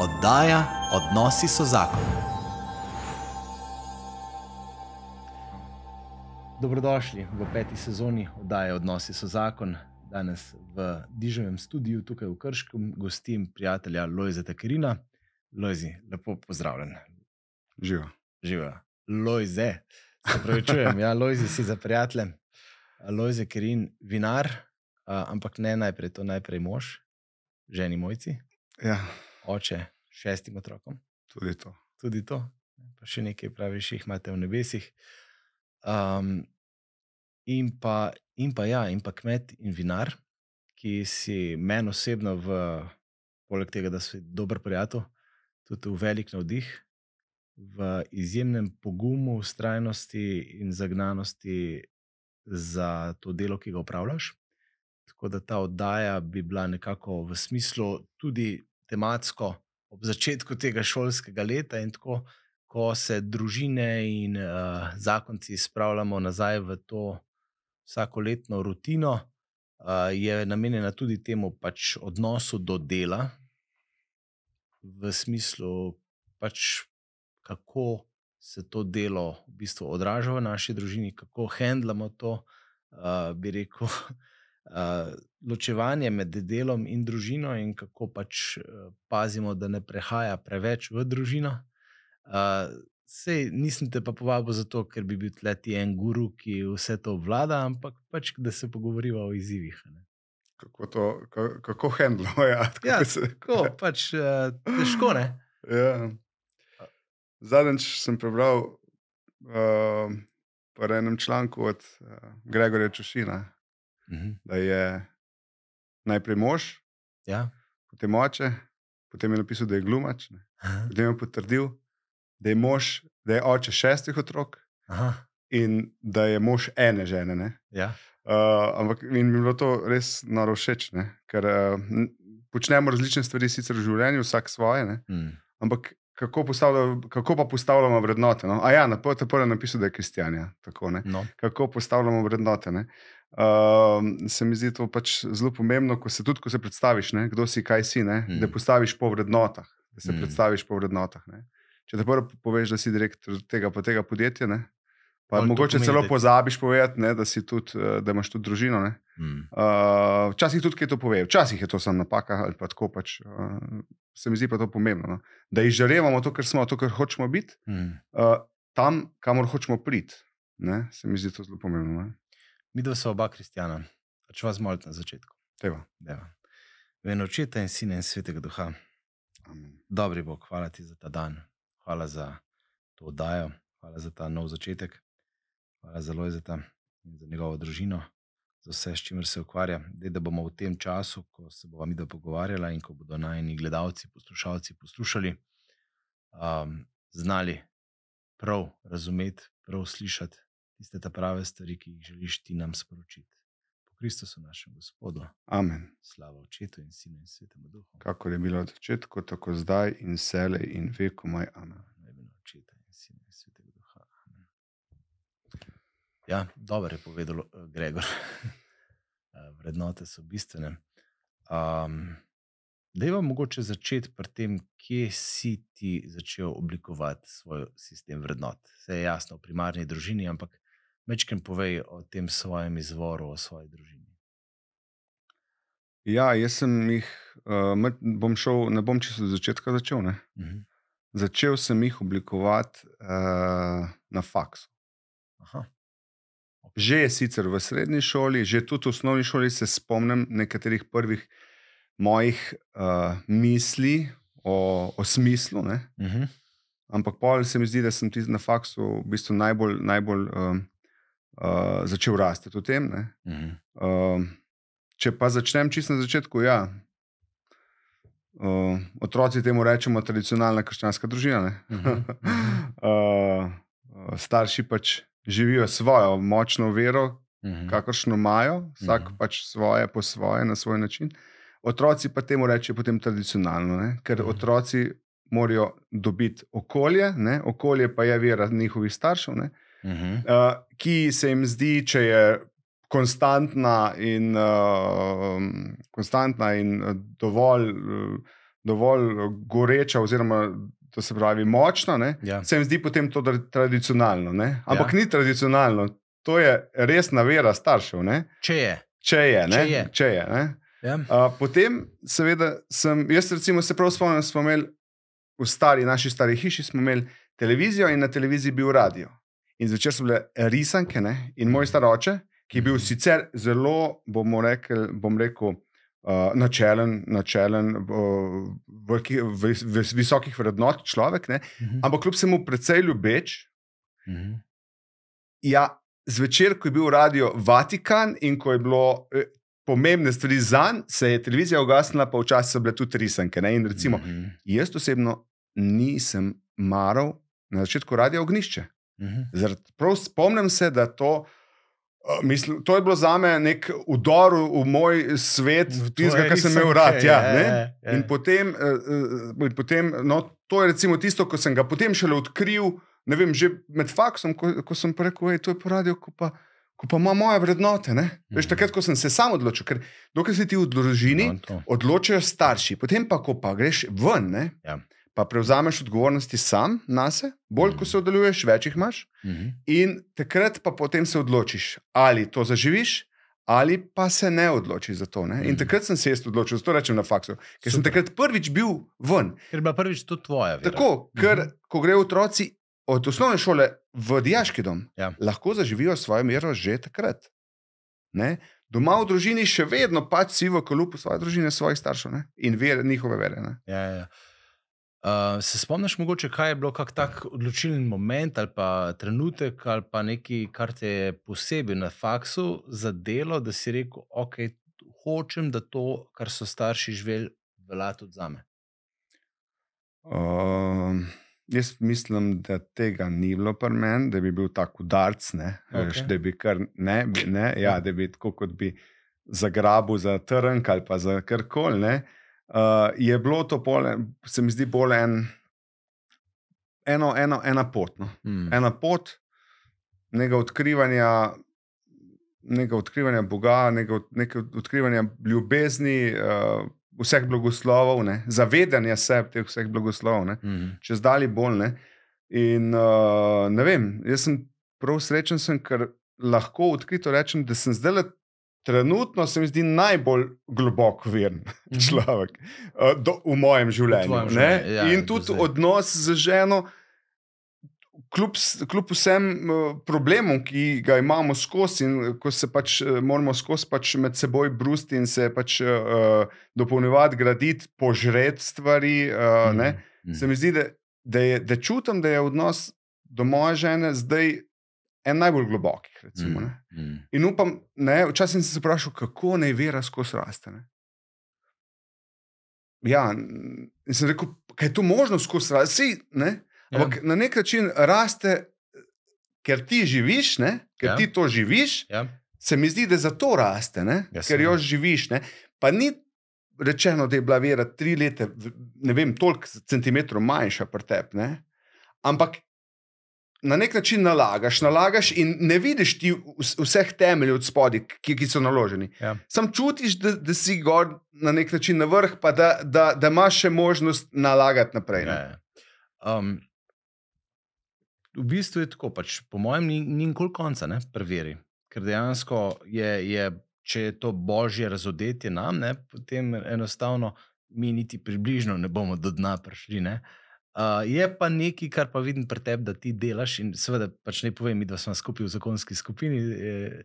Oddaja Odnosi so zakon. Dobrodošli v peti sezoni oddaje Odnosi so zakon. Danes v Dižovem studiu tukaj v Krškem gostim prijatelja Lojza Tekerina. Lojzi, lepo pozdravljen. Živo. Živa. Lojze, se pravi, čujem. Ja, Lojzi si za prijatelje. Lojze Kerin, vinar, ampak ne najprej, to najprej mož, ženi mojci, Ja, oče šestim otrokom. tudi to. tudi to, pa še nekaj praviš, jih imate v nebesih. Um, in, pa, in pa ja, in pa kmet in vinar, ki si meni osebno, v, poleg tega, da si dober prijatelj, tudi v velik navdih, v izjemnem pogumu, ustrajnosti in zagnanosti za to delo, ki ga upravljaš. Tako da ta oddaja bi bila nekako v smislu tudi tematsko ob začetku tega šolskega leta in tako, ko se družine in uh, zakonci spravljamo nazaj v to vsakoletno rutino, uh, je namenjena tudi temu pač odnosu do dela, v smislu, pač, kako se to delo v bistvu odraža v naši družini, kako handlamo to, uh, bi rekel. Uh, ločevanje med delom in družino, in kako pač uh, pazimo, da ne prehaja preveč v družino. Uh, sej nisem te pa povabil zato, ker bi bil tle ti en guru, ki vse to vlada, ampak pač, da se pogovoriva o izzivih. ne. Kako to, ka- kako handlo, ja. tako Ja, se- Tako, pač uh, težko ne. ja. Zadnjič sem prebral uh, v enem članku od uh, Gregorja Čošina, Mhm. da je najprej mož, Ja. potem oče, potem je napisal, da je glumač, ne. potem je potrdil, da je mož, da je oče šestih otrok Aha, in da je mož ene žene. Ne. ja. Uh, ampak mi je bilo to res noro všeč, ne? ker uh, počnemo različne stvari, sicer v življenju, vsak svoje, ne? Mm. ampak kako, kako pa postavljamo vrednote? No? A ja, na PTP je napisal, da je kristjan. Ja, tako, ne. No. kako postavljamo vrednote. Ne? Uh, se mi zdi to pač zelo pomembno, ko se tudi ko se predstaviš, ne? kdo si, kaj si, ne? Mm. da postaviš po vrednotah. Da se Mm. predstaviš po vrednotah. Ne? Če te prvo poveš, da si direktor tega pa tega podjetja, ne? pa Pol mogoče pomeni, celo pozabiš povedati, ne? da, tudi, eh, da imaš tudi družino. Ne? Mm. Uh, včasih tudi kaj to pove, včasih je to samo napaka ali pa tako pač. Uh, se mi zdi pa to pomembno. No? Da izžarevamo to, kar smo, to, kar hočemo biti, Mm. uh, tam, kamor hočemo priti. Ne? Se mi zdi to zelo pomembno. Ne? Mi dva sva oba kristjana, če vas molite na začetku. Teva. Deva. V eno očeta in sina in svetega duha. Amen. Dobri Bog, hvala ti za ta dan, hvala za to oddajo, hvala za ta nov začetek, hvala za Lojzeta in za njegovo družino, za vse, s čimer se ukvarja. Dej, da bomo v tem času, ko se bomo mi da pogovarjala in ko bodo najni gledalci, poslušalci poslušali, um, znali prav razumeti, prav slišati tiste ta prave stvari, ki jih želiš ti nam sporočiti. Po Kristusu našem Gospodu, Amen. slava Očetu in Sinu in Svetemu Duhu. Kakor je bilo od začetka, tako zdaj in vselej in vekomaj. Amen. V imenu Očeta in Sina in Svetega Duha. Amen. Ja, dobro je povedal eh, Gregor. Vrednote so bistvene. Um, da je vam mogoče začeti pri tem, kje si ti začel oblikovati svoj sistem vrednot. Vse je jasno v primarni družini, ampak večkrat povej o tem svojem izvoru, o svoji družini. Ja, jaz sem jih, uh, bom šel, ne bom čisto od začetka začel. Ne? Mhm. Začel sem jih oblikovati uh, na faksu. Aha. Že je sicer v srednji šoli, že tudi v osnovni šoli se spomnim nekaterih prvih mojih uh, misli o, o smislu. Ne? Mhm. Ampak pol se mi zdi, da sem ti na faksu v bistvu najbolj, najbolj um, uh, začel rasti v tem. ne. Mhm. Um, če pa začnem čisto na začetku, ja. Uh, otroci temu rečemo tradicionalna krščanska družina. ne. Uh, uh, starši pač živijo svojo močno vero, Mhm. kakršno imajo, vsak Mhm. pač svoje, po svoje, na svoj način. Otroci pa temu rečejo potem tradicionalno, ne? ker Mhm. otroci morajo dobiti okolje, ne? okolje pa je vera njihovih staršev, ne? Mhm. uh, ki se jim zdi, če je konstantna in, uh, konstantna in uh, dovolj uh, dovolj eh, goreča, oziroma to se pravi močna, ne, Ja. se mi zdi potem to tra- tradicionalno. Ne? Ampak Ja. ni tradicionalno, to je resna vera staršev. Ne? Če je. Če je. Ne? Če je. Če je ne? Ja. Uh, potem, seveda, sem, jaz recimo se prav spomnim, smo imeli v stari, naši stari hiši, smo imeli televizijo in na televiziji bil radio. In zvečer so bile risanke ne? in moj star oče, ki je bil sicer zelo, bomo rekel, bom rekel, uh, načelen, načelen uh, veliki, vis, vis, visokih vrednot človek, ne? Mhm. ampak kljub vsemu precej ljubeč. Mhm. Ja, zvečer, ko je bil radio Vatikan in ko je bilo eh, pomembne stvari za njega, se je televizija ugasnila, pa včasih so bile tudi risanke. Ne? In recimo, Mhm. jaz osebno nisem maral na začetku radia ognišče. Mhm. Zaradi, prav spomnim se, da to. Mislim, to je bilo za me nek udor v, moj svet, tistega, kar sem imel rad. Ja, ja, ne? ja, ja. In potem, uh, uh, potem no, to je recimo tisto, ko sem ga potem šele odkril, ne vem, že med faksom, ko, ko sem rekel, da to je poradil, ko pa, ko pa ima moje vrednote. Ne? Veš, Mhm. takrat, ko sem se sam odločil, ker dokler si ti v družini, No, odločajo starši, potem pa, ko pa greš ven, ne, Ja. Pa prevzameš odgovornosti sam na sebe, bolj ko Mhm. se oddaljuješ, več jih imaš. Mhm. In takrat pa potem se odločiš, ali to zaživiš, ali pa se ne odločiš za to. Ne? In Mhm. takrat sem se jaz odločil, zato rečem na faksu, ker sem Super. takrat prvič bil ven. Ker je bila prvič to tvoja. Vera. Tako, ker Mhm. ko grejo otroci od osnovne šole v diaški dom, Ja. lahko zaživijo svojo mero že takrat. Ne? Doma v družini še vedno pač si v kolupu svoje družine, svojih staršev ne? in ver, njihove vere. Ne? Ja, ja. Uh, se spomniš, mogoče, kaj je bilo kak tak odločilen moment ali pa trenutek ali pa nekaj, kar te je posebej na faksu zadelo, da si rekel, ok, hočem, da to, kar so starši živeli, velja tudi za me. Um, jaz mislim, da tega ni bilo pri meni, da bi bil tako udarc, ne, okay. da bi kar ne, bi, ne ja, da bi tako kot bi zagrabil za trnk ali pa za karkoli. Uh, je bilo to, pole, se mi zdi, bolj en, eno, eno, ena pot. No. Hmm. Ena pot nekega odkrivanja, nekega odkrivanja Boga, nekega, od- nekega odkrivanja ljubezni, uh, vseh blagoslovov, ne, zavedanja sebe teh vseh blagoslovov, ne, Mhm. čez dalje bolj. Ne. In uh, ne vem, jaz sem prav srečen, sem, ker lahko odkrito rečem, da sem zdaj. Trenutno se mi zdi najbolj globoko veren Mhm. človek uh, do, v mojem življenju. ne. življenju, ja, In tudi odnos z ženo, kljub, kljub vsem uh, problemom, ki ga imamo skozi, in ko se pač uh, moramo skozi pač med seboj brusti in se pač uh, dopolnjevati, graditi, požreti stvari. Uh, ne, Mhm. se mi zdi, da, da, je, da čutim, da je odnos do moje žene zdaj en najbolj globokih. Recimo, ne. Mhm. In upam, ne, včasih sem se vprašal, kako naj vera skozi raste. Ne? Ja, in sem rekel, kaj je to možno skozi raste. Sej, ne? Ja. Ampak na nek način raste, ker ti živiš, ne? ker Ja. ja. ti to živiš, Ja. se mi zdi, da zato raste, ne? Ja, ker jo živiš. Ne? Pa ni rečeno, da je bila vera tri leta, ne vem, toliko centimetrov manjša pri tebi. Ampak na nek način nalagaš, nalagaš in ne vidiš ti vs- vseh temeljev od spodaj, ki, ki so naloženi. Ja. Sam čutiš, da, da si gor na nek način na vrh, pa da, da, da imaš še možnost nalagati naprej. ne. Ja, ja. Um, v bistvu je tako, pač, po mojem, ni, ni nikoli konca, ne, preveri. Ker dejansko je, je, če je to božje razodetje nam, ne, potem enostavno mi niti približno ne bomo do dna prišli. Ne. Uh, je pa nekaj, kar pa vidim pri tebi, da ti delaš, in seveda, pač ne povem, mi da smo skupaj v zakonski skupini, eh,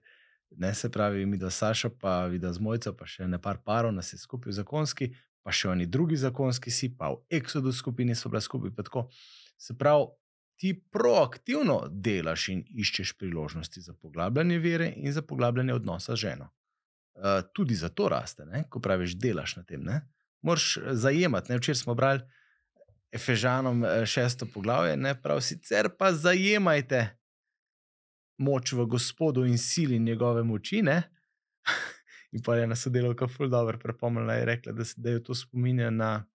ne se pravi, mi da Saša, pa vida z mojco, pa še ne par parov, nas je skupaj v zakonski, pa še oni drugi zakonski si, pa v Exodus skupini so bila skupaj. pa tako. Se pravi, ti proaktivno delaš in iščeš priložnosti za poglabljanje vere in za poglabljanje odnosa z ženo. Uh, tudi zato raste, ne? ko praviš, delaš na tem. Ne? Moraš zajemati. Ne? Včeraj smo brali Efežanom eh, šesto poglavje, ne prav sicer pa zajemajte moč v Gospodu in sili njegove moči. Ne? In pa je ena sodelavka ful dobro prepomnila in rekla, da, se- da jo to spominja na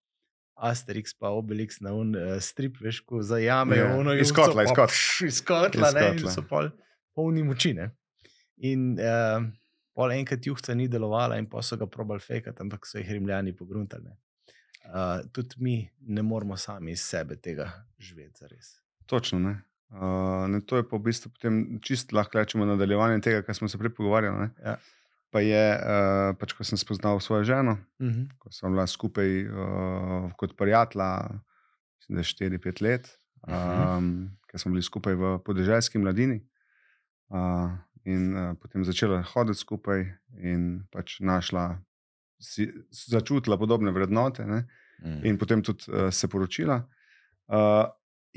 Asterix pa Obelix na un uh, strip, veš, ko zajamejo Ja, ono iz kotla, iz kotla. Iz kotla, ne, in so pol, polni moči. Ne? In uh, pol enkrat juhca ni delovala in pa so ga probali fejkati, ampak so jih rimljani pogruntali. ne. Uh, tudi mi ne moramo sami iz sebe tega živeti, zares. Točno. Ne? Uh, ne, to je pa v bistvu potem čist lahko rečemo nadaljevanje tega, kar smo se prej pogovarjali. ne. Ja. Pa je, uh, pač, ko sem spoznal svojo ženo, Uh -huh. ko sem bila skupaj uh, kot prijatelja, mislim, da je 4-5 let, um, Mhm. ker smo bili skupaj v podeželski mladini. Uh, in uh, potem začela hoditi skupaj, in pač našla, si, začutila podobne vrednote, ne? Mm. in potem tudi uh, se poročila. Uh,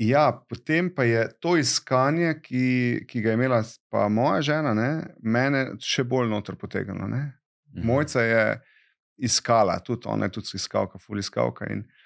ja, potem pa je to iskanje, ki, ki ga je imela pa moja žena, ne, mene še bolj noter potegnilo. Mhm. Mojca je iskala, tudi ona je tudi iskalka, ful iskalka. In, uh,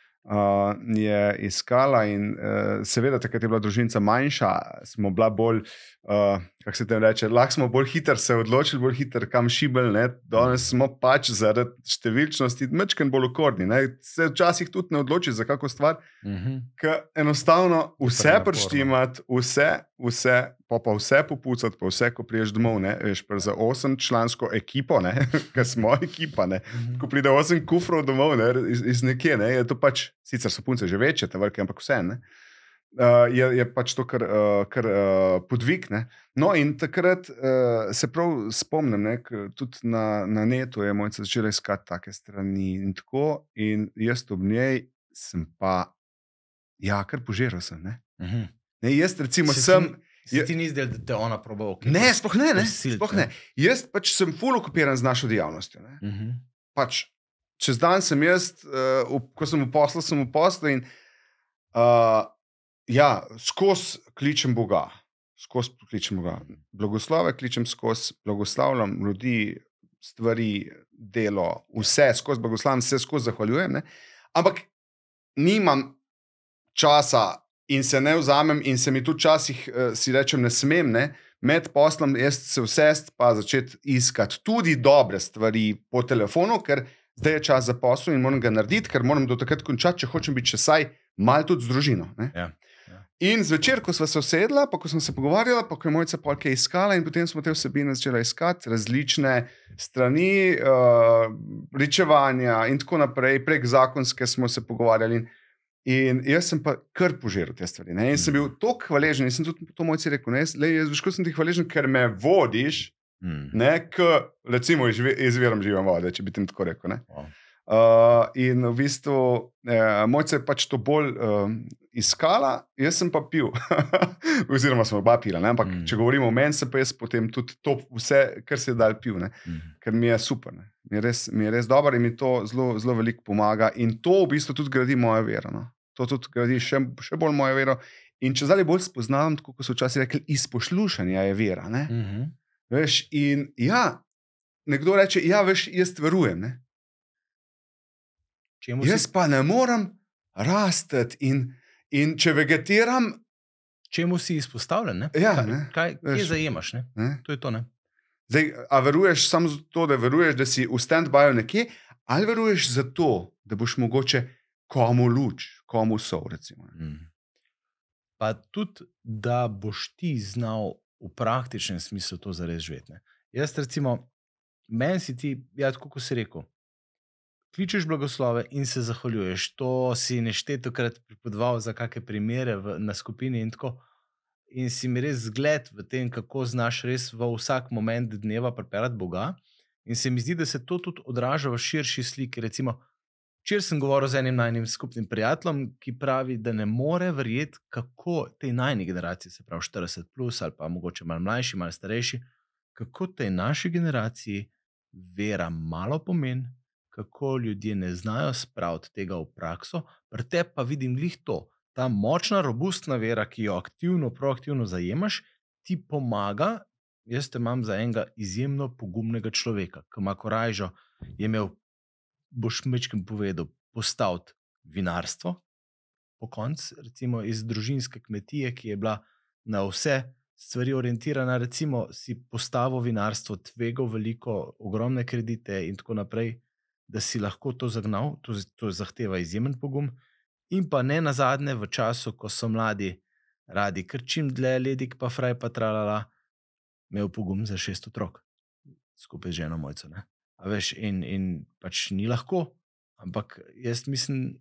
je iskala, in uh, seveda, takrat je bila družina manjša, smo bila bolj, uh, kako se tem reče, lahko smo bolj hitro se odločili, bolj hitro kam šibel. ne. Danes smo pač zaradi številčnosti mečken bolj okorni. Ne. Se včasih tudi ne odloči za kako stvar, Mhm. ker enostavno vse preštimati, vse, vse, pa, pa vse popucati, pa vse, ko priješ domov, ne, veš, za osem člansko ekipo, ker smo ekipa, ne, Mhm. ko pride osem kufrov domov ne, iz, iz nekje, ne, je to pač, sicer so punce že večje, te vrke, ampak vse. Ne, uh, je, je pač to kar, uh, kar uh, podvig. Ne. No, in takrat uh, se prav spomnim, ne, tudi na, na netu je mojca začela iskati take strani in tako, in jaz ob njej sem pa, ja, kar požiral sem. Ne. Mhm. Ne, jaz recimo Se ti sem. ni- Se ti ni zdelo, da te ona proba okej? Ne, sploh ne, ne, prisiliti, sploh ne. ne. Jaz pač sem fully okupiran z našo dejavnostjo. Ne. Mhm. Pač, čez dan sem jaz, uh, v, ko sem v poslu, sem v poslu in uh, ja, skozi kličem Boga. Skozi kličem Boga. Blagoslove kličem skozi, blagoslavljam ljudi, stvari, delo, vse skozi blagoslavljam, vse skozi zahvaljujem. Ne? Ampak nimam časa in se ne vzamem, in se mi tudi včasih, uh, si rečem, ne smem, ne? med poslom, jaz se vsest pa začeti iskati tudi dobre stvari po telefonu, ker zdaj je čas za posel in moram ga narediti, ker moram do takrat končati, če hočem biti še saj mal tudi z družino. Ne? Ja, ja. In zvečer, ko smo se usedla, pa ko smo se pogovarjala, pa ko je mojica polke iskala, in potem smo te vsebine začela iskati, različne strani, uh, pričevanja in tako naprej, prek zakonske smo se pogovarjali. In, in jaz sem pa kar požiral te stvari. Ne? In sem bil tako hvaležen, in sem tudi to mojci rekel, ne, le, jaz veš, ko sem ti hvaležen, ker me vodiš, Mm. ne, k, recimo, izvi- izvirom žive vode, če bi ti tako rekel. Ne? Wow. Uh, in v bistvu, eh, mojca je pač to bolj um, iskala, jaz sem pa pil. Oziroma, smo oba pila. Ne? Ampak, Mm. mm. če govorimo o meni, sem pa jaz potem tudi to, vse, kar se je dal, pil. Ne? Mm. Ker mi je super, ne? mi je res, mi je res dobro in mi to zelo, zelo veliko pomaga. In to v bistvu tudi gradi mojo vero. No? To tudi gradi še, še bolj mojo vero. In če zdaj bolj spoznavam, tako kot so včasih rekli, iz poslušanja je vera. Ne? Mhm. Veš, in ja, nekdo reče, ja, veš, jaz verujem. Ne? Čemu Jaz si, pa ne morem rasti in, in če vegetiram, čemu si izpostavljen? Ne? Ja, kaj, ne, kaj, veš. zajemaš? Ne? ne, To je to. Ne? zdaj, a veruješ samo zato, da veruješ, da si v stand-byu nekje, ali veruješ zato, da boš mogoče komu luč, komu so. Recimo. Mm. Pa tudi, da boš ti znal v praktičnem smislu to zares živeti. ne. Jaz, recimo, meni si ti, ja, tako kot si rekel, kličeš blagoslove in se zahvaljuješ. To si neštetokrat pripovedoval za kakšne primere v, na skupini in tako. In si mi res zgled v tem, kako znaš res v vsak moment dneva pripeljati Boga. In se mi zdi, da se to tudi odraža v širši sliki. Recimo, Včeraj sem govoril z enim najnim skupnim prijateljem, ki pravi, da ne more verjeti, kako tej najni generaciji, se pravi 40, plus, ali pa mogoče malo mlajši, malo starejši, kako tej naši generaciji vera malo pomeni, kako ljudje ne znajo spraviti tega v prakso. Pri tebi pa vidim glih to, ta močna, robustna vera, ki jo aktivno, proaktivno zajemaš, ti pomaga. Jaz te imam za enega izjemno pogumnega človeka, ki ima korajžo, je imel boš mečkim povedal, postaviti vinarstvo, po koncu, recimo iz družinske kmetije, ki je bila na vse stvari orientirana, recimo si postavil vinarstvo, tvegal veliko, ogromne kredite in tako naprej, da si lahko to zagnal, to, to zahteva izjemen pogum. In pa ne na zadnje, v času, ko so mladi radi, ker čim dlje ledik, pa fraj pa tralala, imel pogum za šest otrok, skupaj z ženo mojco. Ne? A veš, in, in pač ni lahko, ampak jaz mislim,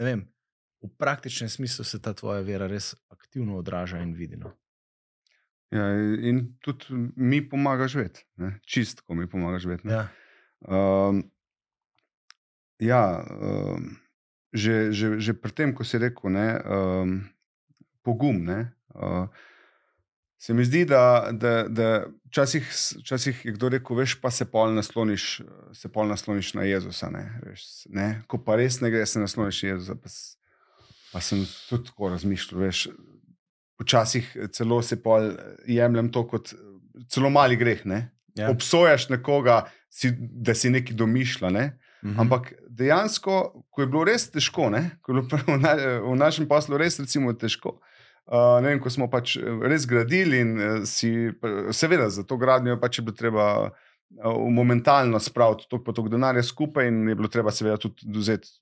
ne vem, v praktičnem smislu se ta tvoja vera res aktivno odraža in vidi. No. Ja, in tudi mi pomaga živeti, čistko mi pomaga živeti. Ja. Um, ja, um, že, že, že pri tem, ko si rekel, ne, um, pogum. Ne, uh, se mi zdi, da, da, da včasih, včasih je kdo rekel, veš, pa se pol nasloniš, se pol nasloniš na Jezusa. Ne, veš, ne, ko pa res ne gre, se nasloniš na Jezusa. Pa, pa sem tudi tako razmišljal. Veš, včasih celo se pol jemljem to kot celo mali greh. Ne, Ja. obsojaš nekoga, si, da si nekaj domišlja. Ne? Mhm. Ampak dejansko, ko je bilo res težko, ne? ko je bilo v, na, v našem poslu res recimo, težko. Uh, vem, ko smo pač eh, res gradili, in uh, si, seveda, za to gradnjo pač je bilo treba uh, momentalno spraviti toliko toliko denarja skupaj, in je bilo treba, seveda, tudi vzeti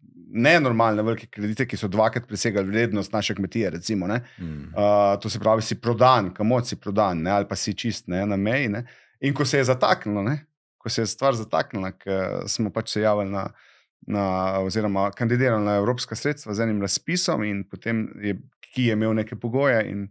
nenormalne velike kredite, ki so dvakrat presegali vrednost naše kmetije. Recimo, ne. Mhm. Uh, to se pravi, si prodan, kamor si prodan, ne, ali pa si čist ne, na meji. Ne. In ko se je zataknilo, ne, ko se je stvar zataknila, ker smo pač se javili na, na, oziroma kandidirali na evropska sredstva z enim razpisom, in potem je, ki je imel neke pogoje, in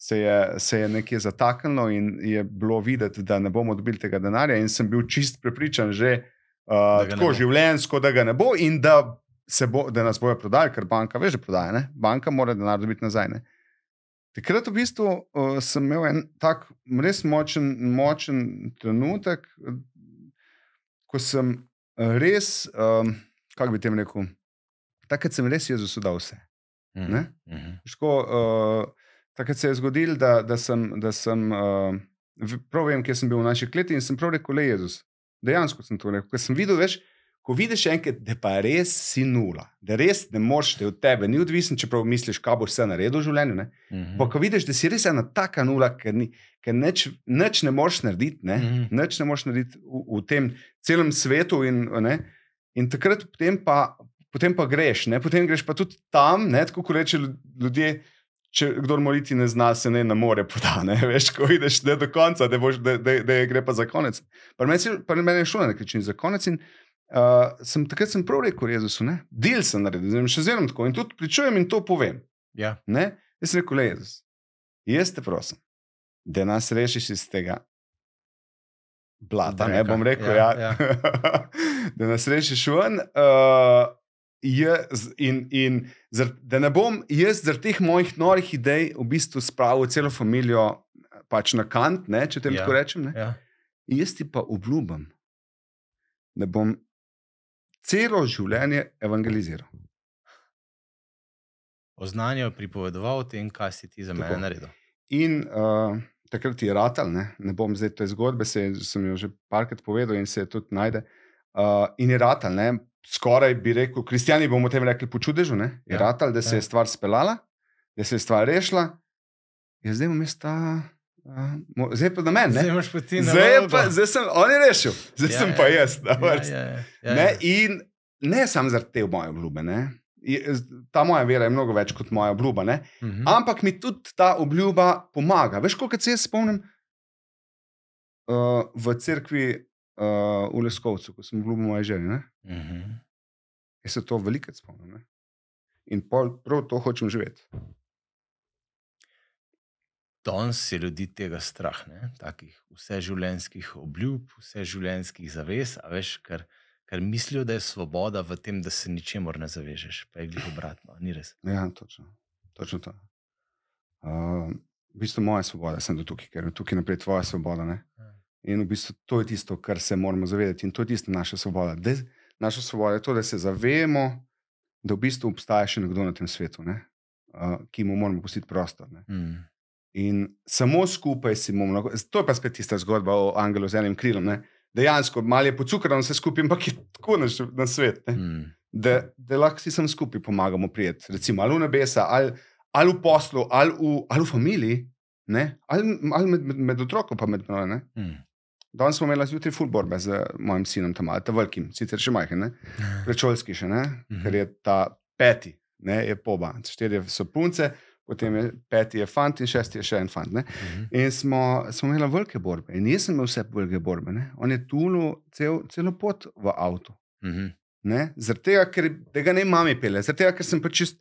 se je, se je nekje zataknilo, in je bilo videti, da ne bomo dobili tega denarja. In sem bil čist prepričan, že uh, tako bo. življenjsko, da ga ne bo, in da, se bo, da nas bojo prodali, ker banka ve, že prodaja. Ne? Banka mora denar dobiti nazaj. Ne? Takrat v bistvu uh, sem imel en tak res močen, močen trenutek, ko sem eh, res, um, kako bi tem rekel, takrat sem res Jezusu dal vse. Mhm. ne? Mhm. Ško, uh, takrat se je zgodilo, da, da sem, da sem uh, prav vem, kje sem bil v naši kleti in sem prav rekel, le Jezus. Dejansko sem to rekel, ker sem videl več. Ko vidiš enkrat, da pa res si nula, da res ne moreš, da je od tebe ni odvisen, čeprav misliš, kaj boš vse naredil v življenju. Ne? Mhm. Pa ko vidiš, da si res ena taka nula, ker, ni, ker nič, nič ne moreš narediti, ne? Mhm. nič ne moreš narediti v, v tem celem svetu. In, ne? in takrat potem pa, potem pa greš, ne? potem greš pa tudi tam, ne? tako kot reče ljudje. Če kdo moriti ne zna, se ne na more poda. Ne? Veš, ko ideš ne do konca, da, boš, da, da, da je gre pa za konec. Pa meni pa meni je šlo na nek način za konec. In, uh, sem, takrat sem prav rekel Jezusu, ne? del sem naredil, zdaj še zmeraj tako in tudi pričujem in to povem. Ja. Ne? Jaz sem rekel, le Jezus, jaz te prosim, da nas rešiš iz tega blata. Ne bom rekel, Ja, ja, ja. da nas rešiš ven. Uh, Jaz, in, in zar, da ne bom jaz zaradi teh mojih norih idej v bistvu spravil celo družino pač na kant, ne, če tem Ja. tako rečem. Ne. Ja. Jaz ti pa obljubim, da bom celo življenje evangeliziral. Oznanjal, pripovedoval o tem, kaj si ti za Tako. mene naredil. In uh, takrat je ratal, ne, ne bom zdaj te zgodbe, se, sem jo že parkrat povedal in se je tudi najde. Uh, in je ratal, ne, skoraj bi rekel, kristijani bomo temu rekli po čudežu, ne, je Ja, ja, ratal, da se ja. je stvar speljala, da se je stvar rešila. Ja, zdaj jaz ta, uh, mo- zdaj pa na meni. Zdaj pa ti Zdaj, pa, zdaj sem on je rešil, zdaj Ja, sem ja, pa ja. jaz. Ja, ja, ja, ja, Ne, ja. in ne samo zaradi te moje obljube. Ne. Ta moja vera je mnogo več kot moja obljuba. Ne. Mhm. Ampak mi tudi ta obljuba pomaga. Veš, koliko se jaz spomnim uh, v cerkvi uh, v Leskovcu, ko sem obljubil moje žene. Ne? Mhm. Jaz se to veliko spomnim. Ne? In pol, prav to hočem živeti. Danes je ljudi tega strah, ne? takih vseživljenjskih obljub, vseživljenjskih zavez, a veš, ker, ker mislijo, da je svoboda v tem, da se ničemor ne zavežeš. Pa je glih obratno, ni res. Ja, točno, točno to. Uh, v bistvu moja svoboda, sem do tukaj, ker je tukaj naprej tvoja svoboda. Ne? Ja. In v bistvu to je tisto, kar se moramo zavedati, in to je tista naša svoboda. Da, naša svoboda je to, da se zavemo, da v bistvu obstaja še nekdo na tem svetu, ne? uh, ki mu moramo pustiti prostor. Ne? Mm. In samo skupaj si bomo lahko. To je pa spet tista zgodba o angelu z enim krilom. Ne? Dejansko, malo je pocukrano vse skupaj, ampak je tako na, na svet. Ne? Mm. Da, da lahko si sam skupaj pomagamo prijeti, recimo ali v nebesa, ali, ali v poslu, ali v, ali v familiji, ne? ali, ali med, med, med otrokom, pa med mano. Mm. Danes smo imeli zjutraj futborbe z mojim sinom, tam ta velikim, sicer še majhen, ne? predšolski še, ne? Mhm. ker je ta peti, ne? je poba. Štirje so punce, potem je peti je fant in šesti je še en fant. Ne? Mhm. In smo, smo imeli velike borbe. In jaz sem imel vse velike borbe. Ne? On je tulil cel, celo pot v avtu. Mhm. Ne? Zaradi tega, ker ga ne mami pele, zaradi tega, ker sem pač čist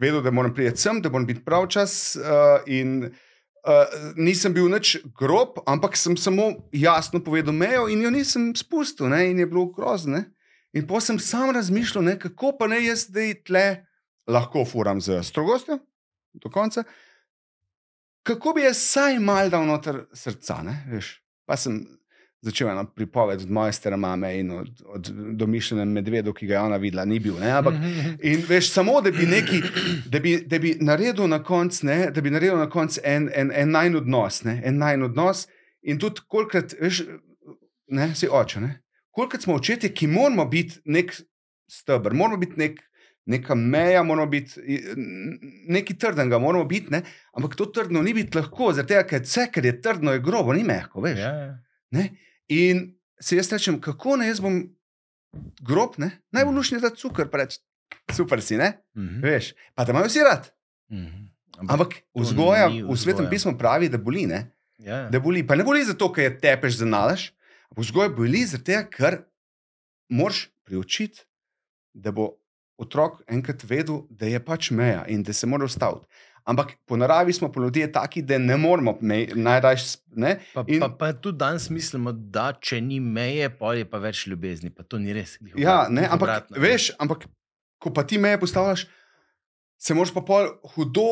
vedel, da moram priti sem, da moram biti prav čas. Uh, in uh, nisem bil nič grob, ampak sem samo jasno povedal mejo in jo nisem spustil, ne? in je bilo grozno. In pa sem sam razmišljal, ne, kako pa ne jaz zdaj tle lahko furam z strogostjo do konca. Kako bi jaz vsaj mal dal noter srca, ne, veš. Pa sem začel eno pripoved od moje stare mame in od, od domišljene medvedu, ki ga je ona videla, ni bil. Ne, ampak, in veš, samo da bi, neki, da bi, da bi naredil na koncu, da bi naredil na koncu en, en, en najn odnos, ne, en najn odnos. In tudi, kolikrat, veš, ne, si oče, ne, kolikrat smo očetje, ki moramo biti nek stebr, moramo biti nek. Neka meja, moramo biti nekaj trdnega, moramo biti, ne? ampak to trdno ni biti lahko, zato ker vse, kar je trdno, je grobo, ni mehko. Ja, ja. In se jaz rečem, kako naj jaz bom grob, ne? najbolj lušni za cukor, reč, super si, ne? Mm -hmm. veš, pa te imajo vsi rad. Mm -hmm. Ampak, ampak vzgoja v svetem pismu pravi, da boli, ne? Ja. Da boli. Pa ne boli zato, ker je tepeš za nalaž, vzgoja boli zato, ker moraš priučiti, da bo otrok enkrat vedel, da je pač meja in da se mora ustaviti. Ampak po naravi smo po ljudje taki, da ne moramo najraje. Pa, in... pa, pa tudi danes mislimo, da če ni meje, pa je pa več ljubezni. Pa to ni res. Ja, ne, ampak, obratno, veš, ampak ko pa ti meje postavljaš, se moraš pa pol hudo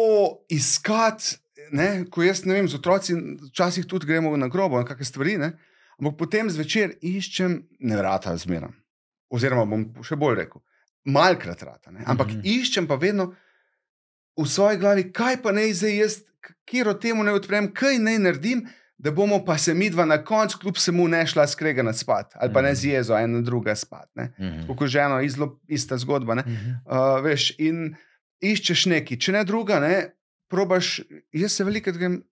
iskati. Ne, ko jaz ne vem, z otroci včasih tudi gremo na grobo, na kakšne stvari. Ne, ampak potem zvečer iščem, ne vrata zmeraj. Oziroma, bom še bolj rekel, malkrat rata. Ne, ampak mm -hmm. iščem pa vedno v svoji glavi, kaj pa naj zdaj jaz, kjer o tem ne odprem, kaj naj naredim, da bomo pa se mi dva na koncu, kljub vsemu, ne šla skrega na spat ali pa ne mhm. z jezo, ena druga spat. Mhm. Kot ženo, izlo, ista zgodba. Uh, veš, in iščeš neki, če ne druga, ne, probaš, jaz se veliko grem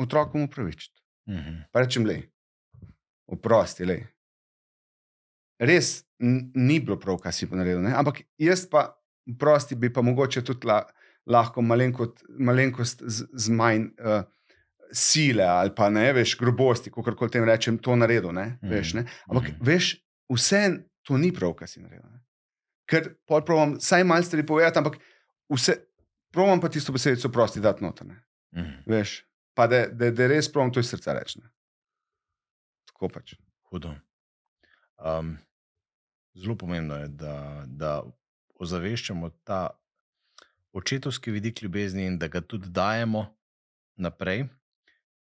otrokom upravičiti. Pa rečem, le, oprosti, le. Res ni bilo prav, kaj si naredil, ne? ampak jaz pa, prosti, bi pa mogoče tudi la, lahko malenkot, malenkost z, z manj uh, sile ali pa ne veš, grobosti, kako koli tem rečem, to naredil. Ne? Mm. Veš, ne? Ampak mm. veš, vse to ni prav, kar si naredil. Ne? Ker pravim, saj malo stvari povedati, ampak vse, pravim pa tisto besedico prosti, da noter. Mm. Veš, pa da, da res pravim to iz srca reči. Tako pač. Hudo. Um, zelo pomembno je, da, da ozaveščamo ta očetovski vidik ljubezni in da ga tudi dajemo naprej,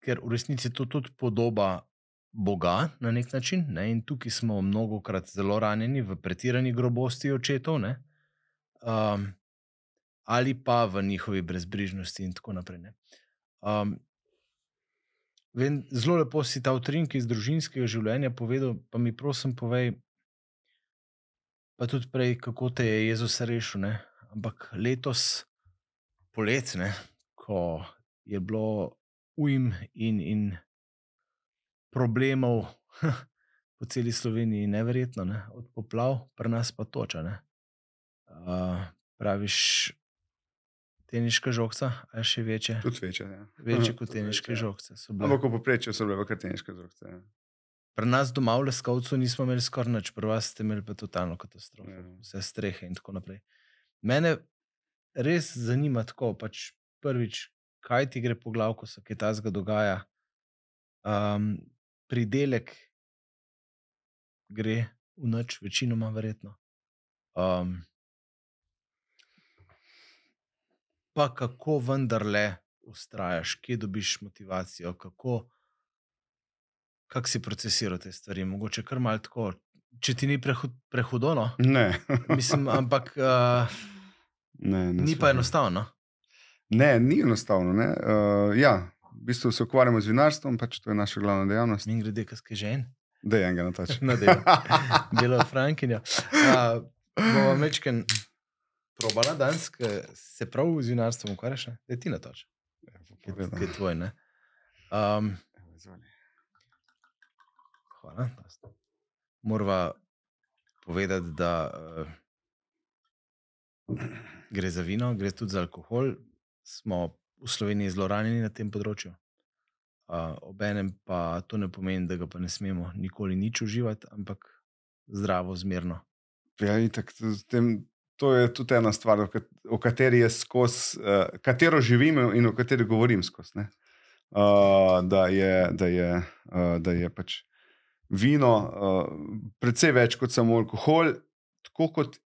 ker v resnici je to tudi podoba Boga na nek način. Ne? In tukaj smo mnogo krat zelo ranjeni v pretirani grobosti očetov, um, ali pa v njihovi brezbrižnosti in tako naprej. Um, vem, zelo lepo si ta utrinek iz družinskega življenja povedal, pa mi prosim, povej. Pa tudi prej, kako te je Jezus rešil, ne? ampak letos, poletne, ko je bilo ujm in, in problemov po celi Sloveniji, neverjetno, ne? od poplav, pri nas pa toča. Uh, praviš, teniška žogca, ali še večje? Tudi večje. Ja. Večje kot teniške ja. žogce. Ampak po povprečju so bile kar teniške žogce. Ja. Pri nas doma v Leskovcu nismo imeli skoraj nič, pri vas ste imeli pa totalno katastrofo, ja. vse strehe in tako naprej. Mene res zanima tako, pač prvič, kaj ti gre po glavu, ko se kaj tasga dogaja. Um, pridelek gre v noč, večinoma verjetno. Um, pa kako vendarle ustrajaš, kje dobiš motivacijo, kako, kako si procesiraš te stvari, mogoče kar malo tako, če ti ni prehudo. No? Ne. Mislim, ampak uh, ne, ne ni pa enostavno. Ne, ni enostavno. Ne. Uh, ja, v bistvu se ukvarjamo z vinarstvom, pač to je naša glavna dejavnost. In grede, kaj skaj žen. Da je enega na tač. Na delo. Delo Frankinja. Uh, bomo mečken probala danes, se prav z vinarstvom ukvarjaš, da je ti na tač. Kaj je tvoj, ne? Um, hvala moramo povedati, da uh, gre za vino, gre tudi za alkohol. Smo v Sloveniji zelo ranjeni na tem področju. Uh, Obenem pa to ne pomeni, da ga pa ne smemo nikoli nič uživati, ampak zdravo, zmerno. Ja, itak, tem, to je tudi ena stvar, o kat- o kateri je skozi, uh, katero živim in o kateri govorim skozi. Uh, da, je, da, je, uh, da je pač vino uh, precej več kot samo alkohol, tako kot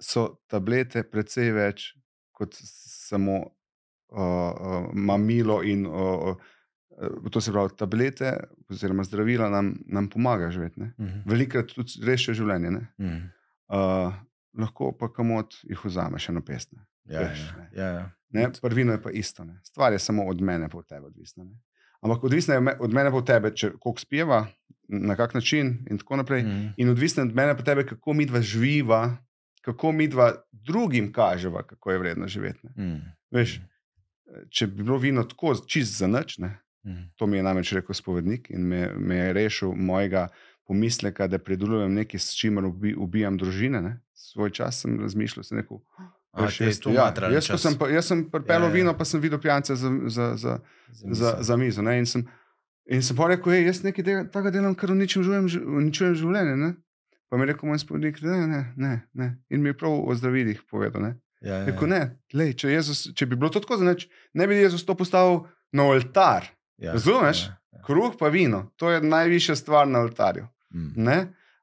so tablete precej več kot samo uh, uh, mamilo in uh, uh, to se pravi tablete oziroma zdravila nam, nam pomaga živeti. ne. Mhm. Velikrat tudi rešijo življenje. Ne? Mhm. Uh, lahko pa kamot jih vzameš eno pesne. Ja, Veš, ja, ja, ja. Ne, prvino je pa isto. Ne. Stvar je samo od mene, pa od tebe odvisna. Ne. Ampak odvisna je od mene, pa od tebe, če koliko spijeva, na kak način in tako naprej. Mhm. In odvisna je od mene, pa tebe, kako mi dva živiva, kako mi dva drugim kaževa, kako je vredno živeti. Mhm. Veš, če bi bilo vino tako čist za nič, ne, Mhm. to mi je namreč rekel spovednik in me, me je rešil mojega pomisleka, da predelujem nekaj, s čimer ubi, ubijam družine. Ne. Svoj čas sem razmišljal, sem rekel. A, je jaz, ja, jaz, sem, jaz sem pripeljal Ja, ja, ja. vino, pa sem videl pijance za, za, za, Za za, za mizo. Ne? In sem, in sem pa rekel, "Ej, jaz nekaj tega, tega delam, kar uničujem, uničujem življenje. Ne? Pa mi je rekel moj spodnik, ne, ne, ne, ne. In mi je prav o zdravilih povedal. Ne? Ja, ja, Rekel, ne, lej, če, Jezus, če bi bilo to tako, zanač, ne bi Jezus to postavil na oltar. ja, razumeš? Ja, ja. Kruh pa vino, to je najvišja stvar na oltarju. Mhm. Ne?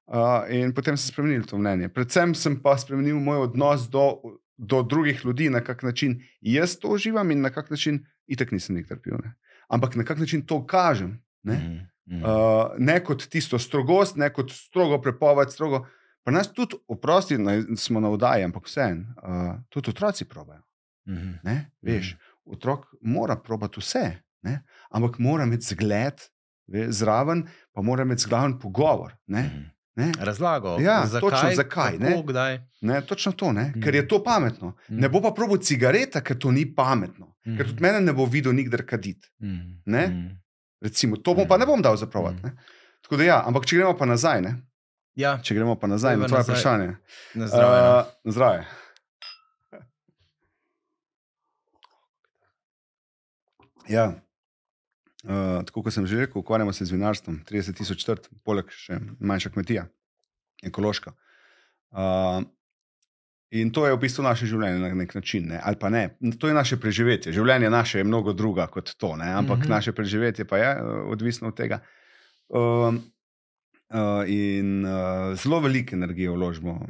Uh, in potem sem spremenil to mnenje. Predvsem sem pa spremenil moj odnos do, do drugih ljudi, na kak način jaz to uživam in na kak način, itek nisem nikdar pil. Ne? Ampak na kak način to kažem. Ne? Mhm. Mhm. Uh, ne kot tisto strogost, ne kot strogo prepoved, strogo. Pa nas tudi, oprosti, naj- smo na vdaji, ampak vseeno, uh, tudi otroci probajo. Mhm. Ne? Veš, otrok mora probati vse, ne? ampak mora imeti zgled ve, zraven, pa mora imeti zraven pogovor. Ne? Mhm. Ne? Razlago, Ja, zakaj, točno zakaj, kako, ne. kdaj. Ne, točno to, ne? Mhm. ker je to pametno. Mhm. Ne bo pa probo cigareta, ker to ni pametno. Mhm. Ker tudi mene ne bo videl nikdar kaditi. Mhm. Ne? Mhm. Recimo, to bom pa ne bom dal za provat. Mhm. Ne? Tako da ja, ampak če gremo pa nazaj, ne? Ja, če gremo pa nazaj Dajva na tvoje nazaj. vprašanje. na zdravje. Uh, zdravje. Ja. Uh, tako kot sem že rekel, ukvarjamo se z vinarstvom, 30 tisoč trt, poleg še manjša kmetija, ekološka. Uh, in to je v bistvu naše življenje na nek način, ne? ali pa ne. To je naše preživetje. Življenje naše je mnogo druga kot to, ne? ampak mm -hmm. naše preživetje pa je uh, odvisno od tega. Um, uh, in uh, zelo veliko energije vložimo,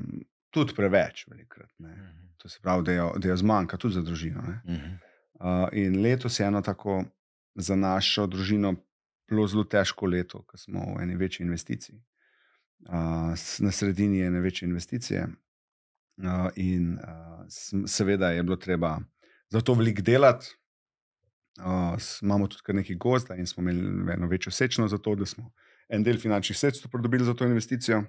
tudi preveč, velikrat. Ne? Mhm. To se pravi, da jo, da jo zmanjka tudi za družino. Ne? Mhm. Uh, in letos je eno tako za našo družino bilo zelo težko leto, ker smo v eni večji investiciji. Uh, na sredini je ene večje investicije, uh, in uh, seveda je bilo treba za to veliko delati. Uh, imamo tudi kar nekaj gozda in smo imeli eno večjo sečno za to, da smo en del finančnih sredstev pridobili za to investicijo.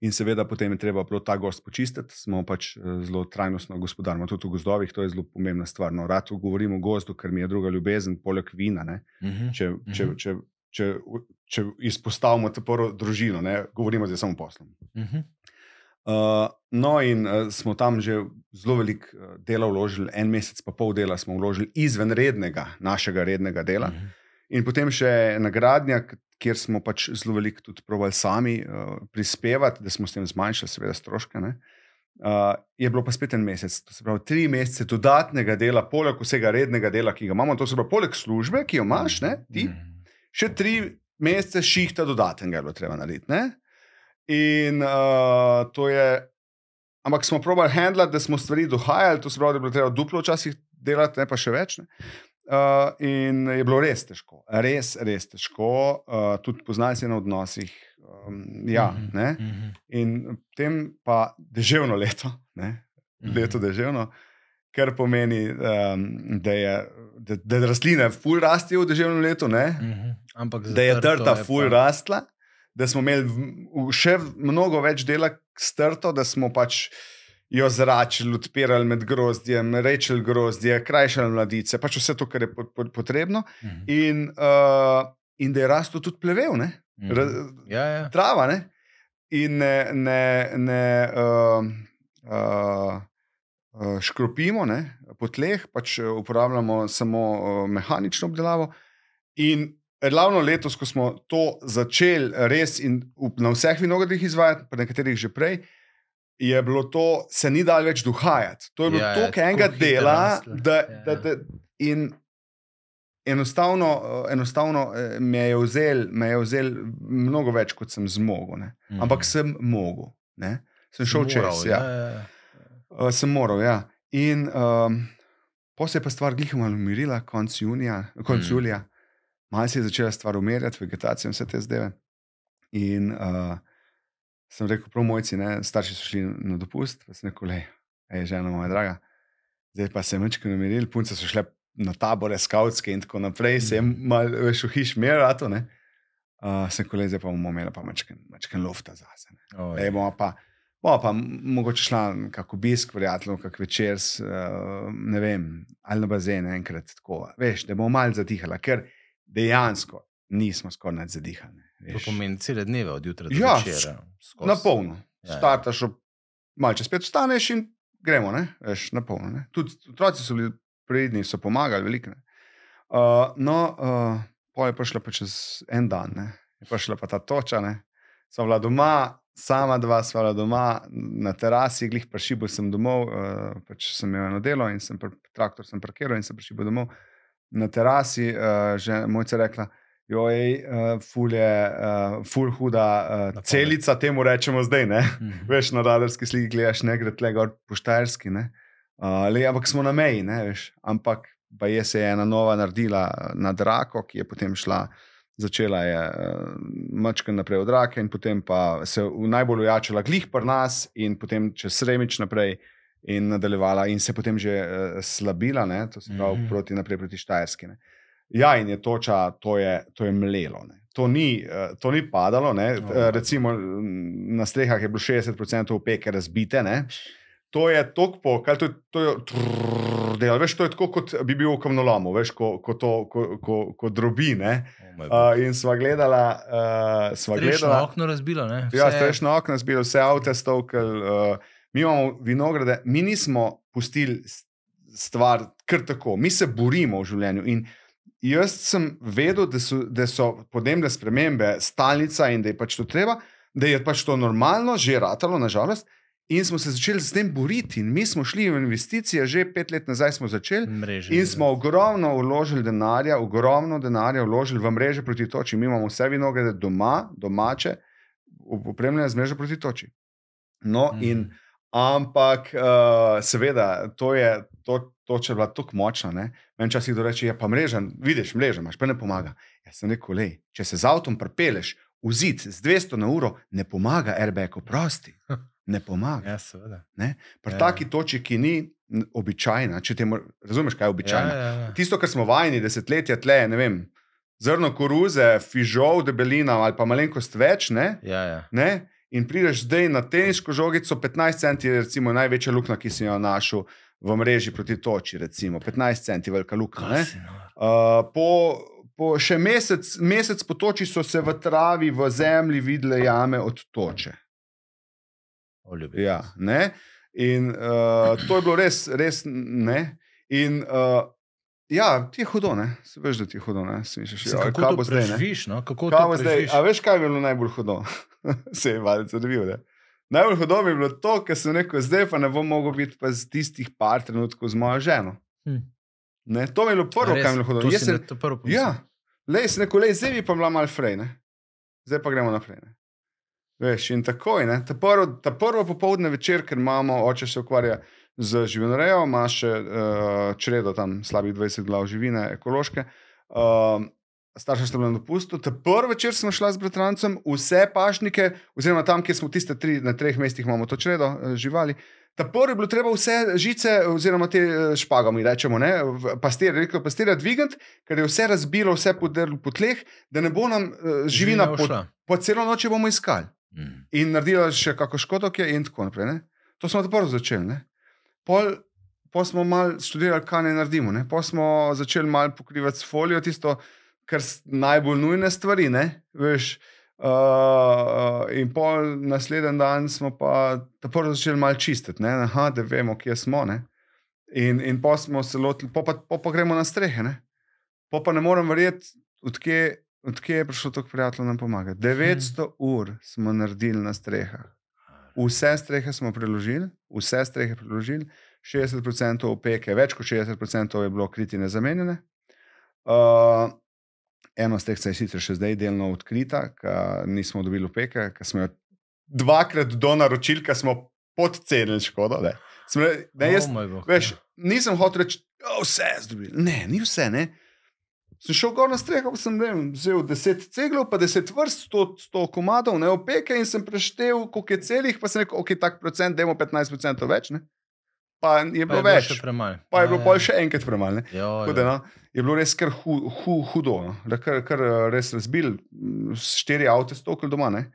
In seveda potem je treba bilo ta gost počistiti, smo pač eh, zelo trajnostno gospodarimo tudi v gozdovih, to je zelo pomembna stvar. No, rad govorimo o gozdu, ker mi je druga ljubezen, poleg vina. Ne. Mhm. Če, če, Mhm. če, če, če izpostavimo to prvo družino, ne, govorimo zdaj samo poslom. Mhm. Uh, no, in uh, smo tam že zelo veliko uh, dela vložili, en mesec pa pol dela smo vložili izven rednega, našega rednega dela. Mhm. In potem še nagradnja, kjer smo pač zelo veliko tudi provali sami uh, prispevati, da smo s tem zmanjšali, seveda, stroške. Uh, je bilo pa spet en mesec, to se pravi tri mesece dodatnega dela, poleg vsega rednega dela, ki ga imamo, to se pravi poleg službe, ki jo imaš, ne, ti, Mhm. še tri mesece šihta dodatnega je bilo treba narediti. Ne? In uh, to je, ampak smo probali handlati, da smo stvari dohajali, to se pravi, da je bilo treba duplo včasih delati, ne pa še več. Ne? Uh, in je bilo res težko, res, res težko, uh, tudi poznaj se na odnosih. Um, ja, Mhm. ne? Mhm. In potem pa deževno leto, ne? Mhm. leto deževno, kar pomeni, um, da, je, da, da rastline ful rastijo v deževnem letu. Ne? Mhm. Ampak da je trta je ful pa- rastla, da smo imeli še mnogo več dela s trto, da smo pač jo zračili, odpirali med grozdjem, rečili grozdje, krajšali mladice, pač vse to, kar je po- po- potrebno. Mhm. In, uh, in da je rastel tudi plevel, ne? Mhm. Ja, ja. trava. Ne? In ne, ne, ne uh, uh, uh, škropimo ne? po tleh, pač uporabljamo samo uh, mehanično obdelavo. In ravno letos, ko smo to začeli res in na vseh vinogradih izvajati, pa nekaterih že prej, je bilo to, se ni dalo več duhajati. To je bilo Ja, ja, toliko enega dela, da, Ja. da, da in enostavno, enostavno eh, me je vzel, me je vzel mnogo več, kot sem zmogel. Ne. Mhm. Ampak sem mogel. Ne. Sem šel Moral, čez. Ja. ja, ja. Uh, sem moral, ja. In um, potem se je pa stvar glih malo umirila, konec junija, konec Mm. julija. Malo se je začela stvar umirjati, vegetacija in vse te zdaj. In uh, sem rekel, prav mojci, ne, starši so šli na dopust, pa sem rekel, le, je žena moja draga. Zdaj pa se je mečko umiril, punce so šle na tabore, skautske in tako naprej, se je malo več v hiš merato. Uh, sem rekel, zdaj pa bomo imeli pa mečken lofta zase. Ne. Oj. Ej, bomo pa, bomo pa mogoče šla kak obisk, prijateljev, kak večer, s, uh, ne vem, ali na bazen enkrat tako. Veš, da bomo malo zadihala, ker dejansko nismo skoraj nad zadihali. To pomeni cele dneve, od jutra do Ja, večera. Na polno. Ja, ja. Startaš, ob- malo če spet vstaneš in gremo, ne? veš, na polno. Tudi otroci so bili pridni, so pomagali, veliko. ne. Uh, no, uh, pol je prišla pa čez en dan, ne? je prišla pa ta toča. Ne? Sva bila doma, sama dva sva bila doma na terasi, glih prišibil sem domov, uh, pač sem imel eno delo in sem pr, traktor sem parkiral in sem prišibil domov. Na terasi uh, že mojca rekla. Joj, uh, ful je, uh, ful huda uh, celica, temu rečemo zdaj. Ne? Mhm. Veš, na radarski sliki gledaš, ne gre tle gor po Štajerski. ne. Uh, le, ampak smo na meji, ne veš. Ampak pa je se je ena nova naredila na Drako, ki je potem šla, začela je uh, mačka naprej od Rake in potem pa se v najbolj ujačala glih pri nas in potem čez Sremič naprej. In nadaljevala, in se potem že uh, slabila, ne, to se pravi, mm -hmm. proti, naprej proti Štajerski. Ne. Ja, in je toča, to je, to je mlelo. Ne. To ni, uh, to ni padalo. Ne. Uh, recimo mm, na strehah je bilo 60% opeke razbite. Ne. To je tok pokal, to je, to je trrr, del, veš, to je tako, kot bi bil v kamnolomu, veš, ko, ko, to, ko, ko, ko drobi. Ne. Oh. Uh, in sva gledala, uh, sva Strešno gledala. okno razbilo, ne? Ja, Vse- strešno okno, zbilo vse avto, stovkel. Uh, mi imamo vinograde, mi nismo pustili stvar kar tako, mi se borimo v življenju. In jaz sem vedel, da so, da so podnebne spremembe stalnica in da je pač to treba, da je pač to normalno, že ratalo, nažalost. In smo se začeli s tem boriti, in mi smo šli v investicije, že pet let nazaj smo začeli. mreže. In smo ogromno vložili denarja, ogromno denarja vložili v mreže proti toči. Mi imamo vse vinograde doma, domače, opremljene z mrežo proti toči. No, Mhm. in, ampak, uh, seveda, to je to, toča je bila tako močna. ne. Meni včasih kdo reče, ja, pa mreža, vidiš, mreža imaš, pa ne pomaga. Jaz sem rekel, lej, če se z avtom prepeleš v zid z 200 na uro, ne pomaga airbag, oprosti. Ne pomaga. Ja, seveda. Pri Ja. taki toči, ki ni običajna, če te razumeš, kaj je običajno. Ja, ja, ja. Tisto, kar smo vajeni desetletja tle, ne vem, zrno koruze, fižol, debelina ali pa malenkost več, ne, Ja, ja. ne, in prideš zdaj na teniško žogico, 15 centi je recimo največja luknja, ki si jo našel v mreži proti toči, recimo 15 centi velika nor? Uh, po, po še mesec, mesec po toči so se v travi, v zemlji videle jame od toče. O, ljubi. Ja, ne? In uh, to je bilo res, res ne. In uh, ja, ti je hudo, ne? Se veš, da ti je hudo, ne? Misliš, Mislim, ja, kako kaj to bo zdaj, ne? preživiš, no? Kako Kaj bo zdaj? A veš, kaj je bilo najbolj hudo? Se je malce zanimivo, ne? Najbolj hudo mi je bilo to, ker sem rekel, zdaj pa ne bom mogel biti pa z tistih par trenutkov z mojo ženo. Hm. Ne? To mi je bilo prvo, kar mi je bilo hudo. Jaz sem, to prvo pomislil. Ja, le sem rekel, le zdaj bi pa bila mal frej, ne? zdaj pa gremo naprej. Ne? Veš, in takoj, ne? ta prvo, ta prvo popoldne večer, ker imamo, oče se ukvarja z živinorejo, ima še uh, čredo tam slabih 20 glav živine, ekološke. Uh, Starša sta bila na dopustu. Ta prvi večer smo šli z bratrancem, vse pašnike, oziroma tam, kjer smo tiste tri, na treh mestih imamo to čredo eh, živali. Ta prvi je bilo treba vse žice, oziroma te eh, špagami, rečemo, ne, pastir, rekel pastirja dvigati, ker je vse razbilo, vse podrlo po tleh, da ne bo nam uh, živina Živina po, celo noč bomo iskali. Mm. In naredila še kako škodo, ki je in tako naprej. Ne. To smo prvo začeli. Ne. Pol, pol smo malo študirali, kaj naj naredimo. Ne. Pol smo začeli malo pokrivati s folijo, tisto, kar najbolj nujne stvari. Ne. Veš, Uh, in pol naslednji dan smo pa prvo začeli malo čistiti, ne, Aha, da vemo, kje smo. Ne. In, in pa smo se lotili, pa, pa, pa, gremo na strehe. Ne. Pa pa ne morem verjeti, odkje, odkje je prišlo toliko prijateljev nam pomagati. 900 ur smo naredili na strehah. Vse strehe smo preložili, vse strehe preložili, 60% opeke, več kot 60% je bilo kritine zamenjene. Uh, eno streh se je sicer še zdaj delno odkrita, nismo dobili opeke, ker smo jo dvakrat do naročil, ker smo podcenili škodo. Ne. Smo, ne, jaz, oh veš, nisem hotel reči, da vse je zdobili. Ne, ni vse. Ne. Sem šel gor na streho, sem vem, vzel 10 ceglov, pa 10 vrst, 100, 100 komadov, ne opeke in sem preštel, koliko je celih, pa sem rekel, ok, tak procent, dajmo 15% več. Ne. Pa je bilo pa je več. Bilo še premalj. Pa je bilo Ja, pol ja. še enkrat premalo. Jo, no, je bilo res kar hu, hu, hudo. No. Da Kar, kar eh, res razbil, mm, štiri avto stokli doma. Ne.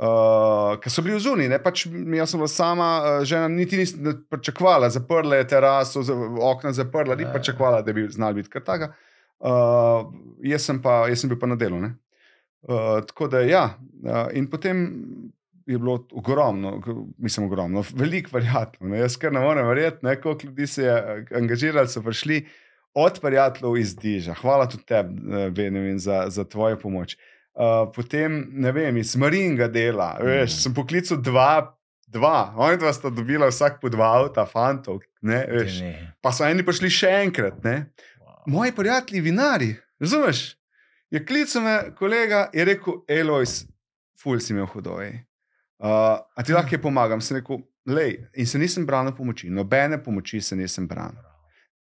Uh, ker so bili v zuni, pač, jaz sem bila sama, uh, žena niti nisem pričakovala, zaprla je teraso, za, okna zaprla, ni Ja, ja. pričakovala, da bi znal biti kar taka. Uh, jaz, sem pa, jaz sem bil pa na delu. ne. Uh, tako da, ja, uh, in potem je bilo ogromno, mislim, ogromno, veliko ne. Jaz kar ne morem verjeti, ne, koliko ljudi se je eh, angažiralo, so prišli od prijateljev iz Diža. Hvala tudi tebi, eh, Benjamin, za, za tvojo pomoč. Uh, potem, ne vem, iz Maringa dela, veš, Mm. sem poklical dva, dva, oni dva sta dobila vsak po dva avta, fantov, ne, veš. nehaj. Pa so eni prišli še enkrat, ne. Wow. Moji prijatelji, vinari, razumeš? Je klical me kolega in rekel, Elois, ful si imel hudo. Uh, a ti lahko pomagam? Sem rekel, lej, in se nisem branil pomoči, nobene pomoči se nisem branil.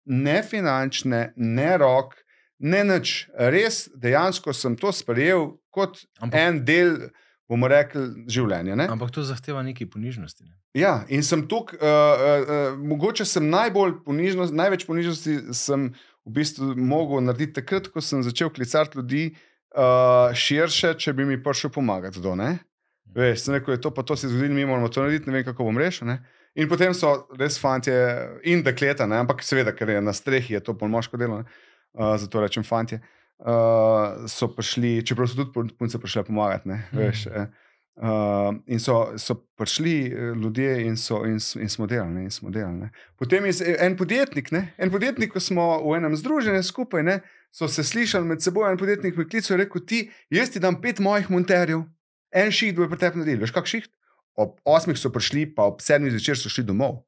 Ne finančne, ne rok, ne nič. Res, dejansko sem to sprejel kot Ampak- en del, bomo rekli, življenja. Ne? Ampak to zahteva neki ponižnosti. Ne? Ja, in sem tukaj, uh, uh, uh, mogoče sem najbolj ponižnost, največ ponižnosti sem v bistvu mogel narediti takrat, ko sem začel klicati ljudi uh, širše, če bi mi prišel pomagati. Do, ne? Veš, sem rekel, je to pa to se zgodi, mi moramo to narediti, ne vem, kako bom rešil. Ne? In potem so res fanti in dekleta, ne? ampak seveda, ker je na strehi, je to pol moško delo, ne? uh, zato rečem fanti. Uh, so prišli, čeprav so tudi pun- punce prišle pomagati. Ne? Veš, eh, Uh, in so, so prišli ljudje in, so, in, in smo delali. Ne, in smo delali ne. Potem je en podjetnik, ne, en podjetnik, ko smo v enem združenju skupaj, ne, so se slišali med seboj. En podjetnik mi je klical in rekel: Ti, jaz ti dam pet mojih monterjev, en šiht bo pri tebi naredil. Veš, kak šiht? Ob osmih so prišli, pa ob sedmih zvečer so šli domov.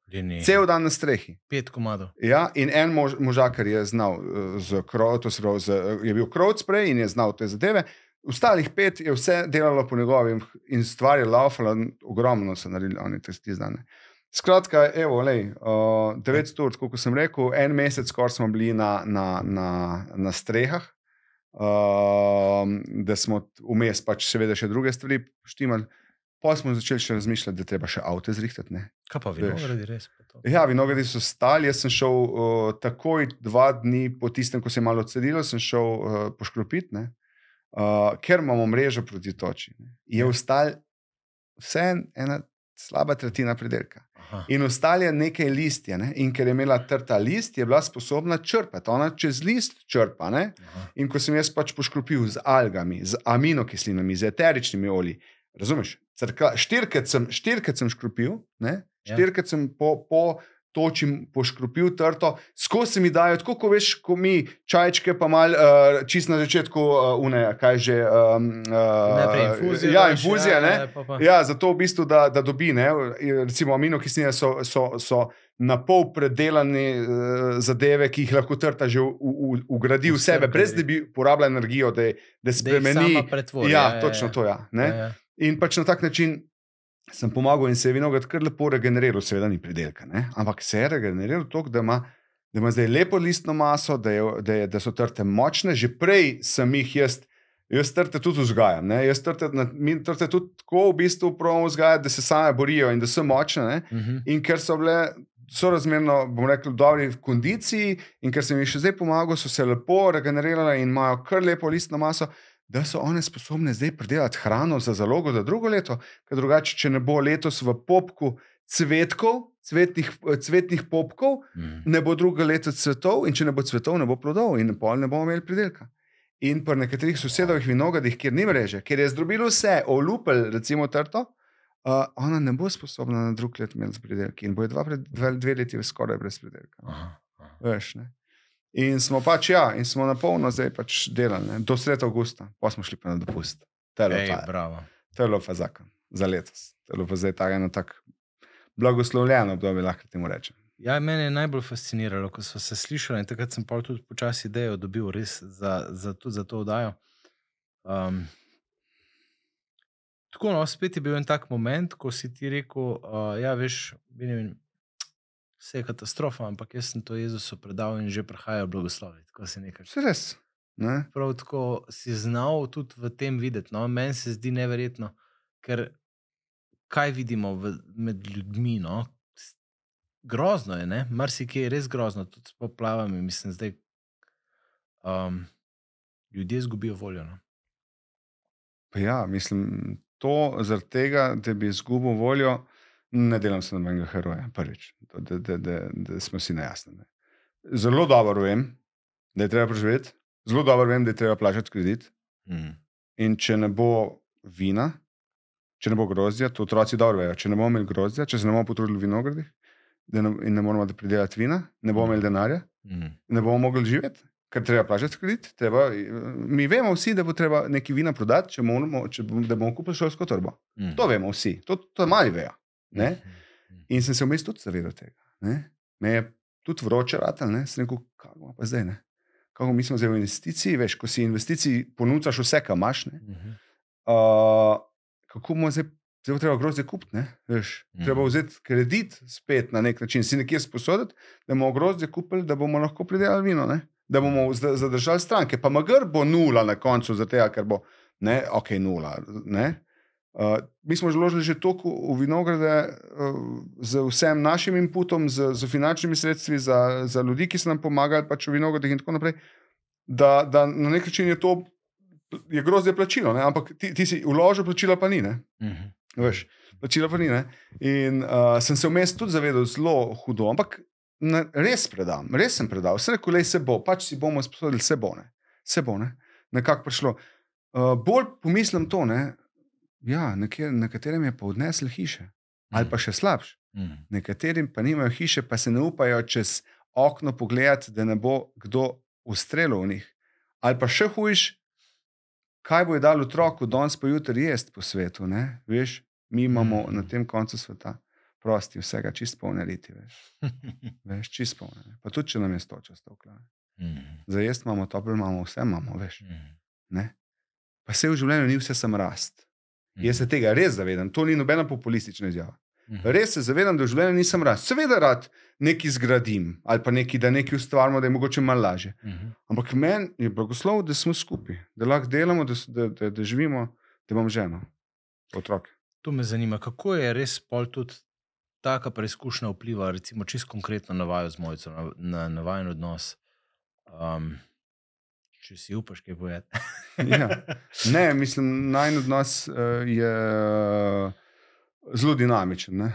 Cel dan na strehi. Pet komadov. Ja, in en mož, možakar je znal, uh, z krov, to se pravi, z, uh, je bil krovc prej in je znal te zadeve. Ostalih pet je vse delalo po njegovem in stvar je laufala, ogromno so naredili oni tisti zdane. Skratka, evo, lej, uh, 900 ur, kot sem rekel, en mesec skoraj smo bili na, na, na, na strehah, uh, da smo vmes pač seveda še druge stvari štimali. Pa smo začeli še razmišljati, da treba še avto zrihtati. ne. Kaj pa vinogradi res? pa? Ja, vinogradi so stali. Jaz sem šel uh, takoj, dva dni po tistem, ko se je malo odcedilo, sem šel uh, poškropiti, ne, uh, ker imamo mrežo proti toči. Ne. Je Ja. ostal vse ena slaba tretjina predelka. Aha. In ostal je nekaj listja, ne. in ker je imela trta list, je bila sposobna črpati. Ona čez list črpa. Ne. Aha. In ko sem jaz pač poškropil z algami, z aminokislinami, z eteričnimi olji, razumeš? Štirikrat, sem, štirikrat sem škropil, ne? Ja. štirikrat sem po, po točim poškropil trto, skozi se mi dajo, tako kot veš, ko mi čajčke, pa mal uh, čist na začetku, uh, une, kaj že. Um, uh, Najprej infuzijo. Ja, daš, infuzija, ne. pa pa- Ja, zato v bistvu, da, da dobi, ne, recimo aminokisline so, so, so na pol predelane uh, zadeve, ki jih lahko trta že v- v- vgradi v sebe, brez da bi porabila energijo, da, da Da spremeni. sama pretvori, Ja, ja, točno ja. to. Ja. Ja, ja. In pač na tak način sem pomagal in se je vinograd kar lepo regeneriral, seveda ni pridelka, ne? ampak se je regeneriral tako, da ima, da ima zdaj lepo listno maso, da, je, da, je, da so trte močne. Že prej sem jih jaz, jaz trte tudi vzgajam. Ne? Jaz trte, na- mi trte tudi tako v bistvu pravimo vzgajati, da se same borijo in da so močne. Ne? Mhm. In ker so bile sorazmerno, bom rekel, v dobri kondiciji, in ker sem jim še zdaj pomagal, so se lepo regenerirale in imajo kar lepo listno maso, da so one sposobne zdaj pridelati hrano za zalogo za drugo leto, ker drugače, če ne bo letos v popku cvetkov, cvetnih, cvetnih popkov, Mhm. ne bo drugo leto cvetov, in če ne bo cvetov, ne bo plodov, in pol ne bomo imeli pridelka. In pri nekaterih sosedovih vinogradih, kjer ni mreže, kjer je zdrobilo vse, olupel, recimo trto, uh, ona ne bo sposobna na drug let imeti pridelke in bo dva, pred- dve, dve leti skoraj brez pridelka. Aha, aha. Veš, ne. In smo pač, ja, in smo na polno zdaj pač delali, ne, do sreda avgusta, pa smo šli pa na dopust. Ej, to je bilo pa zakon. za letos. To je bilo pa zdaj tako eno tako blagoslovljeno obdobje, lahko temu rečem. Ja, mene je najbolj fasciniralo, ko smo se slišali in takrat sem pa tudi počasi idejo dobil res za, za, tudi za to oddajo. Um, tako, no, spet je bil en tak moment, ko si ti rekel, uh, ja, veš, vidim, vse je katastrofa, ampak jaz sem to Jezusu predal in že prihajajo blagoslovi. Tako si nekaj. Vse res. Ne? Prav tako si znal tudi v tem videti. No? Meni se zdi neverjetno, ker kaj vidimo v, med ljudmi. No? Grozno je, marsikaj je res grozno, tudi s poplavami. Mislim, da um, ljudje izgubijo voljo. No? Ja, mislim, to zaradi tega, da bi izgubil voljo, ne delam se nobenega heroja, prvič, da, da, da, da smo si nejasni. Ne. Zelo dobro vem, da je treba preživeti, zelo dobro vem, da je treba plačati kredit. Mm. In če ne bo vina, če ne bo grozdja, to otroci dobro vejo. Če ne bomo imeli grozdja, če se ne bomo potrudili v vinogradih ne, in ne moramo pridelati vina, ne bomo imeli denarja, mm. ne bomo mogli živeti ker treba plačati kredit. Treba, mi vemo vsi, da bo treba nekaj vina prodati, če moramo, če bom, da bomo kupili šolsko torbo. Mm. To vemo vsi, to, to mali vejo. Ne? Mhm. In sem se vmes tudi zavedal tega. Ne? Me je tudi vroče ratelj, ne sem rekel, kako pa zdaj. Ne? Kako mi smo zdaj v investiciji, veš, ko si investiciji ponucaš vse, kar imaš. Uh, kako bomo zdaj, zdaj bo treba grozje kupiti? Veš, mm. Treba vzeti kredit spet na nek način, si nekje sposoditi, da bomo grozje kupili, da bomo lahko pridelali vino. Ne? da bomo zadržali stranke. Pa magr bo nula na koncu, zato ker bo ne, ok, nula. Ne. Uh, mi smo vložili že toliko v vinograde uh, z vsem našim inputom, z, z finančnimi sredstvi, za, za ljudi, ki so nam pomagali pač v vinogradih in tako naprej, da, da na nek način je to je grozno plačilo, ne? ampak ti, ti si vložil, plačilo pa ni. Uh mhm. -huh. Veš, plačilo pa ni. Ne? In uh, sem se vmes tudi zavedal zelo hudo, ampak na, res predam, res sem predal, vse rekel, se bo, pač si bomo sposodili, se bo, ne. se bo, ne. nekako prišlo. Uh, bolj pomislim to, ne. Ja, nekje, nekaterim je pa odnesel hiše, ali pa še slabš. Mm. Nekaterim pa nimajo hiše, pa se ne upajo čez okno pogledati, da ne bo kdo ustrelil v njih. Ali pa še hujš, kaj bo je dal otroku, danes pa jutri jesti po svetu. Veš, mi imamo mm. na tem koncu sveta prosti, vsega čist polne liti. Veš, veš čist polne. Pa tudi, če nam je stoča stokla. Mm. Za jesti imamo toplo, imamo vse, imamo, veš. Mm. Pa se v življenju ni vse sam rast. Mm. Jaz se tega res zavedam, to ni nobena populistična izjava. Mm. Res se zavedam, da v življenju nisem rast. Seveda rad nekaj zgradim ali pa nekaj, da nekaj ustvarimo, da je mogoče malo lažje. Mm -hmm. Ampak meni je blagoslov, da smo skupaj, da lahko delamo, da, da, da, da živimo, da imamo ženo, otroke. To me zanima, kako je res pol tudi taka preizkušnja vpliva, recimo, čisto konkretno na vajo z mojco, na, na, na vajen odnos. Um, če si upaš, kaj povedati. ja. Ne, mislim, naj odnos uh, je uh, zelo dinamičen.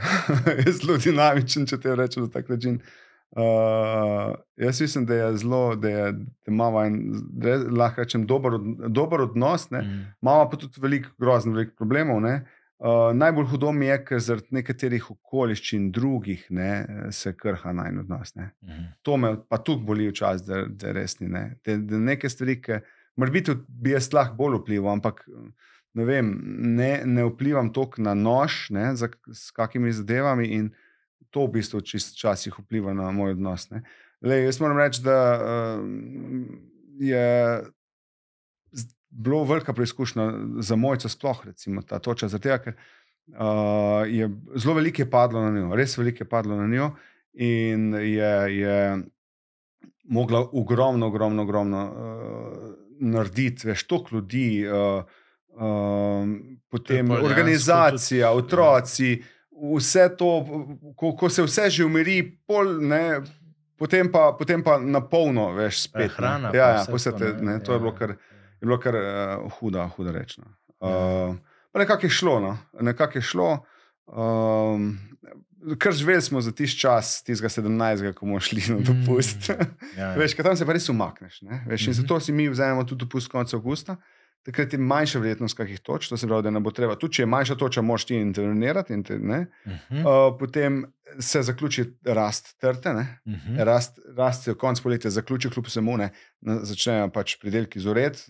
je zelo dinamičen, če te rečem na tak način. Uh, jaz mislim, da je zelo, da, je, da imamo en, da lahko rečem, dober, dober odnos, mm. imamo pa tudi veliko groznih velik problemov. Uh, Uh, najbolj hudo mi je, ker zaradi nekaterih okoliščin drugih ne, se krha naj odnos. Ne. Uh mhm. To me pa tudi boli včasih, da, da res ni. Ne. Da, da neke stvari, ki morda bi jaz lahko bolj vplival, ampak ne, vem, ne, ne vplivam toliko na nož, ne, za, s kakimi zadevami in to v bistvu včasih vpliva na moj odnos. Le, jaz moram reči, da uh, je bilo velika preizkušnja za mojca, sploh recimo, ta točka, zato ker uh, je zelo veliko je padlo na njo, res veliko je padlo na njo in je, je mogla ogromno, ogromno, ogromno uh, narediti, veš, toliko ljudi, uh, uh, potem organizacija, tudi, otroci. Vse to, ko, ko se vse že umiri, pol, ne, potem, pa, potem pa na polno, veš, spet. Hrana. Ja, ja, vse te, ne, to je bilo kar je bilo kar uh, huda, huda rečno. Uh, ja. Nekako je šlo. No. Nekak je šlo um, Kar živeli smo za tisti čas, tistega 17, ko smo šli na dopust. Mm, ja, ja. Veš, tam se pa res umakneš. Veš, mm -hmm. Zato si mi vzamemo tudi dopust konec avgusta, takrat je manjša verjetnost kakih točk, to se pravi, da ne bo treba. Tudi če je manjša točka, moš ti intervenirati. In te, ne, Uh -huh. uh, potem se zaključi rast trte, ne, Uh -huh. rast, rast se konc poletja zaključi, kljub vsemu, ne, začnejo pač pridelki zoret,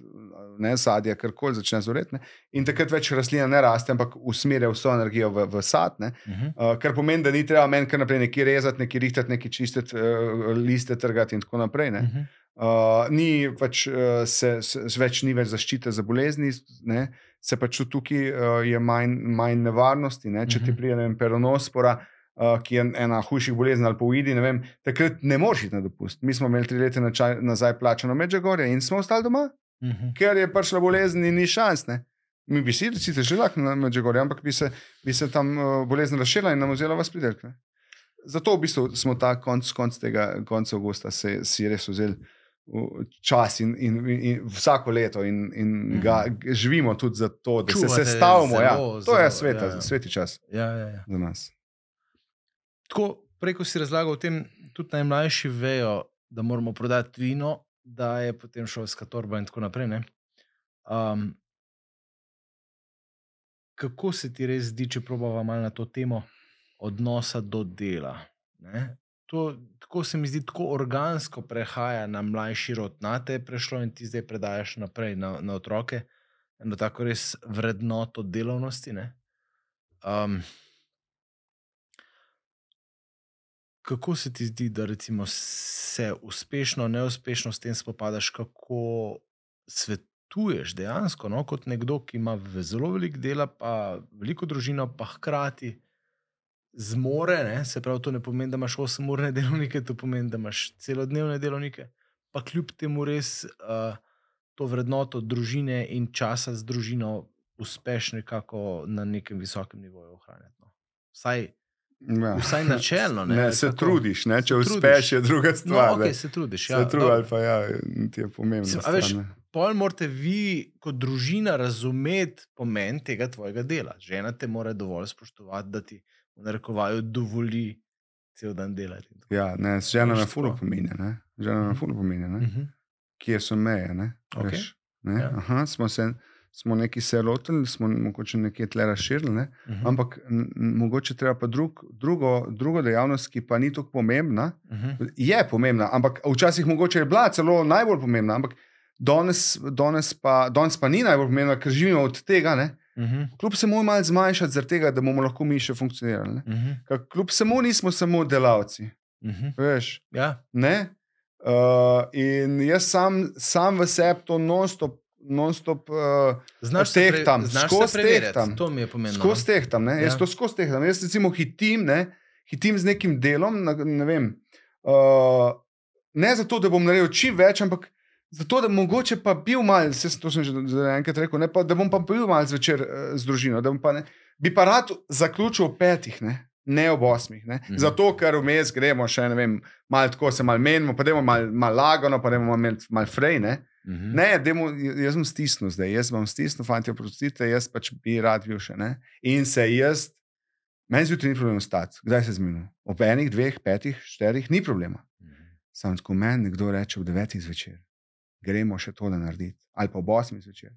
ne sadje, karkoli začne zoret. Ne, in takrat več rastlina ne raste, ampak usmerja vso energijo v, v sad. Ne, Uh -huh. Uh, kar pomeni, da ni treba meni kar naprej nekaj rezati, nekaj rihtati, nekaj čistiti, uh, liste trgati in tako naprej. Ne. Uh -huh. Uh, ni pač, uh, se, se, več ni več zaščite za bolezni, ne. se pač tukaj uh, je manj, manj nevarnosti. Ne. Če ti Mhm. pride vem, peronospora, uh, ki je ena hujših bolezni ali pa ujdi, ne vem, takrat ne moreš iti na dopust. Mi smo imeli tri leta načaj, nazaj plačano Medžegorje in smo ostali doma, Uh -huh. ker je prišla bolezen in ni šans. Ne. Mi bi si sicer že lahko na Medžegorje, ampak bi se, bi se tam uh, bolezen razširila in nam vzela vas pridelek. Ne. Zato v bistvu smo ta konc, konc tega konca avgusta se, si res vzeli v čas in, in, in, vsako leto in, in Mhm. ga živimo tudi za to, da se Čuvate sestavimo. Ja. zelo, To je zelo, sveta, ja, ja. sveti čas Ja, ja, ja. za nas. Tako, preko si razlagal o tem, tudi najmlajši vejo, da moramo prodati vino, da je potem šolska torba in tako naprej. ne. Um, kako se ti res zdi, če probava malo na to temo odnosa do dela? Ne? To, tako se mi zdi, tako organsko prehaja na mlajši rod. Na te je prešlo in ti zdaj predajaš naprej na, na otroke, eno tako res vrednoto delovnosti. ne. Um, kako se ti zdi, da recimo se uspešno, neuspešno s tem spopadaš, kako svetuješ dejansko, no, kot nekdo, ki ima zelo veliko dela, pa veliko družino, pa hkrati zmore, ne, se pravi, to ne pomeni, da imaš 8-urne delovnike, to pomeni, da imaš celodnevne delovnike, pa kljub temu res uh, to vrednoto družine in časa z družino uspeš nekako na nekem visokem nivoju ohranjati. No. Vsaj, Ja. vsaj načelno. Ne, Ne, se kako? trudiš, ne? če Se uspeš, trudiš. je druga No, stvar. ok, ne. se trudiš. se Ja, trudiš, dobro. ali pa ja, ti je pomembno. Veš, Pol morate vi, kot družina, razumeti pomen tega tvojega dela. Žena te mora dovolj spoštovati, da ti v narekovaju dovoli cel dan delati. Ja, ne, žena Veš, na fulu tako. pominja, ne? žena na Mhm. fulu pominja, ne? Mhm. kje so meje. Ne? Ok. Veš, ne? Ja. Aha, smo se smo nekaj se lotili, smo mogoče nekje tle razširili, ne? Mhm. ampak n- n- mogoče treba pa drug, drugo, drugo dejavnost, ki pa ni tako pomembna. Mhm. Je pomembna, ampak včasih mogoče je bila celo najbolj pomembna, ampak danes, danes, pa, danes pa ni najbolj pomembna, ker živimo od tega. Ne? Mhm. Kljub se mu malo zmanjšati, zaradi tega, da bomo lahko mi še funkcionirali. Ne? Mhm. Ker Kljub samo nismo samo delavci. Mhm. Veš, Ja. ne? Uh, in jaz sam, sam v sebi to non-stop, non-stop uh, Znaš tehtam, skozi tehtam. To mi je pomembno. no. skozi tehtam. Ne? Jaz Ja. to skozi tehtam. Jaz recimo hitim, ne? hitim z nekim delom. Na, ne, vem, uh, ne zato, da bom naredil čim več, ampak zato, da mogoče pa bil mal, se to sem že enkrat rekel, ne, pa, da bom pa bil mal zvečer uh, z družino. da Pa, ne, bi pa rad zaključil ob petih. Ne? Ne ob osmih. Ne? Mhm. Zato, ker vmes gremo še ne vem, malo tako se malo menimo, pa imamo malo mal lagano, pa imamo malo mal frej. Ne? Mhm. Ne, dajmo, jaz sem stisnil zdaj, jaz bom stisnil, fanti, oprostite, jaz pač bi rad bil še ne. In se jaz, meni zjutraj ni problem stati, kdaj se zmenil? Ob enih, dveh, petih, štirih, ni problema. Mhm. Sam tako meni nekdo reče ob devetih zvečer, gremo še to narediti, ali pa ob osmih zvečer.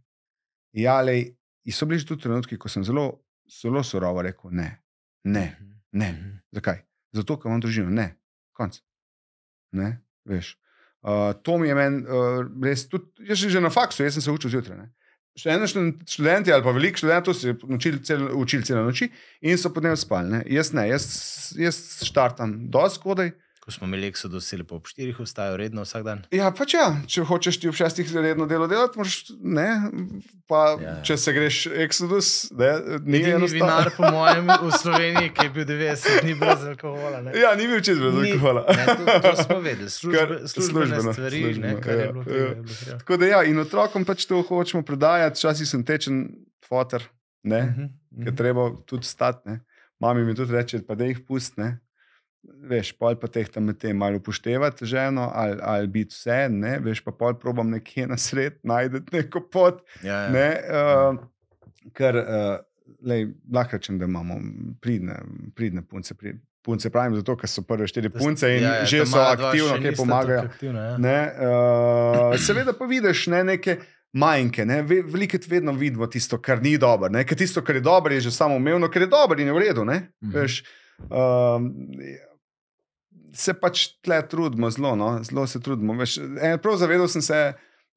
Ja, in so bili že tudi trenutki, ko sem zelo, zelo surovo rekel: ne, ne, Mhm. ne. Mhm. Zakaj? Zato, ker imam družino, ne, konc. Ne, veš. Uh, to mi je meni uh, res, tudi, jaz že na faksu, jaz sem se učil zjutraj. ne. Študenti ali pa veliko študentov se je učili cel, učil celo noči in so potem spali. Ne. Jaz ne, jaz, jaz štartam dosti skodaj. Ko smo imeli Exodus, se lepo ob štirih vstajajo redno vsak dan. Ja, pač ja, če hočeš ti ob šestih redno delo delati, moraš, ne, pa Ja, ja. ja, če se greš Exodus, ne, ni Edini enostavno. vinar, po mojem, v Sloveniji, ki je bil 90 dni brez alkohola. Ne? Ja, ni bil čez brez Ni- alkohola. Ne, to, to smo vedeli, službe, Kar- službene službeno, stvari, ne, službeno, kar je ja, bilo ja. tega. je bilo treba. Tako da ja, in otrokom pač to hočemo prodajati, včasih sem tečen fotor, ne, Mhm, mm. ker mhm. treba tudi stati. ne. Mami mi tudi reče, pa da jih pusti. Veš, pol pa teh tam med tem malo upoštevati ženo ali, ali biti vse, ne, veš, pa pol probam nekje na sred najti neko pot. Ja, ja. Ne, uh, ker uh, lej, lahko rečem, da imamo pridne, pridne punce. Pri, punce pravim zato, ker so prve štiri punce in ja, ja, že so aktivno, nista pomagajo. tako Aktivna, ja. Ne, uh, seveda pa vidiš ne, neke manjke. ne. Ve- Velikokrat vedno vidimo tisto, kar ni dobro. ne. Ker tisto, kar je dobro, je že samo umevno, ker je dobro in je v redu. ne. Mhm. Veš, um, se pač tle trudimo, zelo, no? zelo se trudimo. Veš, en, prav zavedal sem se,